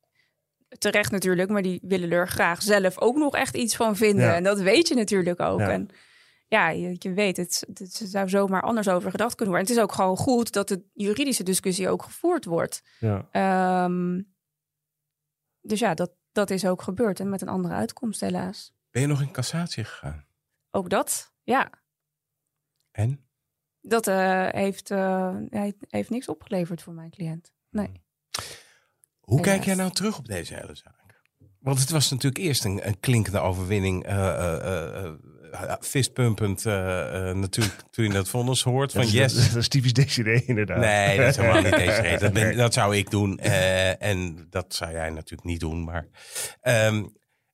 terecht natuurlijk, maar die willen er graag zelf ook nog echt iets van vinden. Ja. En dat weet je natuurlijk ook. Ja. En ja, je, je weet, het, het zou zomaar anders over gedacht kunnen worden. En het is ook gewoon goed dat de juridische discussie ook gevoerd wordt. Ja. Ehm, dus ja, dat, dat is ook gebeurd en met een andere uitkomst helaas. Ben je nog in cassatie gegaan? Ook dat, ja. En? Dat eh, heeft, eh, heeft, heeft niks opgeleverd voor mijn cliënt. Nee. Hoe Helaas. kijk jij nou terug op deze hele zaak? Want het was natuurlijk eerst een, een klinkende overwinning. eh eh, eh, fistpumpend natuurlijk toen je dat vonnis hoort. Van yes, Dat is typisch Desiree inderdaad. Nee, dat is helemaal niet deze reden. <laughs> Dat, ben- Nee. dat zou ik doen. eh, en dat zou jij natuurlijk niet doen. Maar, ehm,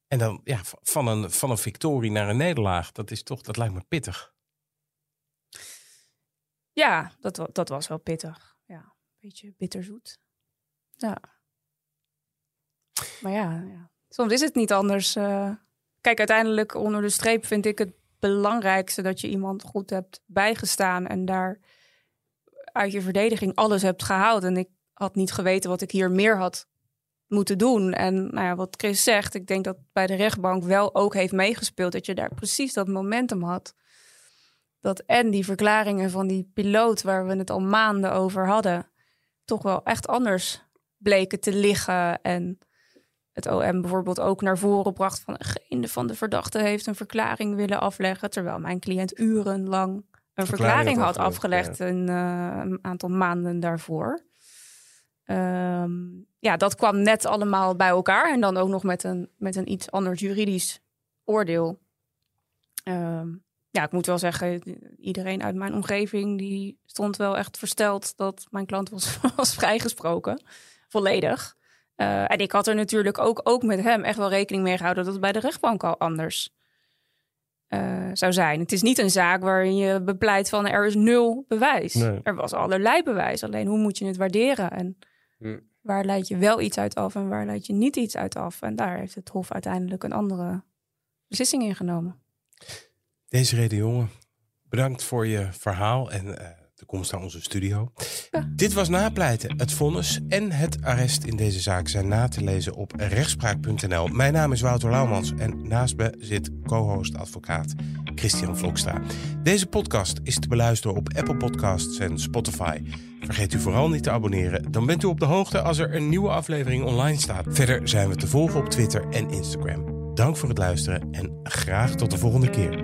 en dan ja, van een, van een victorie naar een nederlaag. Dat is toch, dat lijkt me pittig. Ja, dat, dat was wel pittig. Ja, een beetje bitterzoet. Ja. Maar ja, ja. Soms is het niet anders. eh. kijk, uiteindelijk onder de streep vind ik het belangrijkste dat je iemand goed hebt bijgestaan en daar uit je verdediging alles hebt gehaald. En ik had niet geweten wat ik hier meer had moeten doen. En nou ja, wat Chris zegt, ik denk dat bij de rechtbank wel ook heeft meegespeeld dat je daar precies dat momentum had dat en die verklaringen van die piloot, waar we het al maanden over hadden, toch wel echt anders bleken te liggen. En het OM bijvoorbeeld ook naar voren bracht van geen van de verdachten heeft een verklaring willen afleggen, terwijl mijn cliënt urenlang een verklaring, had had afgelegd, afgelegd een, eh, een aantal maanden daarvoor. Ehm, ja, dat kwam net allemaal bij elkaar en dan ook nog met een, met een iets anders juridisch oordeel. Ehm, ja, ik moet wel zeggen, iedereen uit mijn omgeving die stond wel echt versteld dat mijn klant was, <laughs> was vrijgesproken. Volledig. Eh, en ik had er natuurlijk ook, ook met hem echt wel rekening mee gehouden dat het bij de rechtbank al anders eh, zou zijn. Het is niet een zaak waarin je bepleit van er is nul bewijs. Nee. Er was allerlei bewijs. Alleen hoe moet je het waarderen? En Hm. waar leid je wel iets uit af en waar leid je niet iets uit af? En daar heeft het Hof uiteindelijk een andere beslissing ingenomen. Deze reden jongen, bedankt voor je verhaal en eh, de komst naar onze studio. Dit was Napleiten. Het vonnis en het arrest in deze zaak zijn na te lezen op rechtspraak.nl. Mijn naam is Wouter Laumans en naast me zit co-host advocaat Christian Vlokstra. Deze podcast is te beluisteren op Apple Podcasts en Spotify. Vergeet u vooral niet te abonneren, dan bent u op de hoogte als er een nieuwe aflevering online staat. Verder zijn we te volgen op Twitter en Instagram. Dank voor het luisteren en graag tot de volgende keer.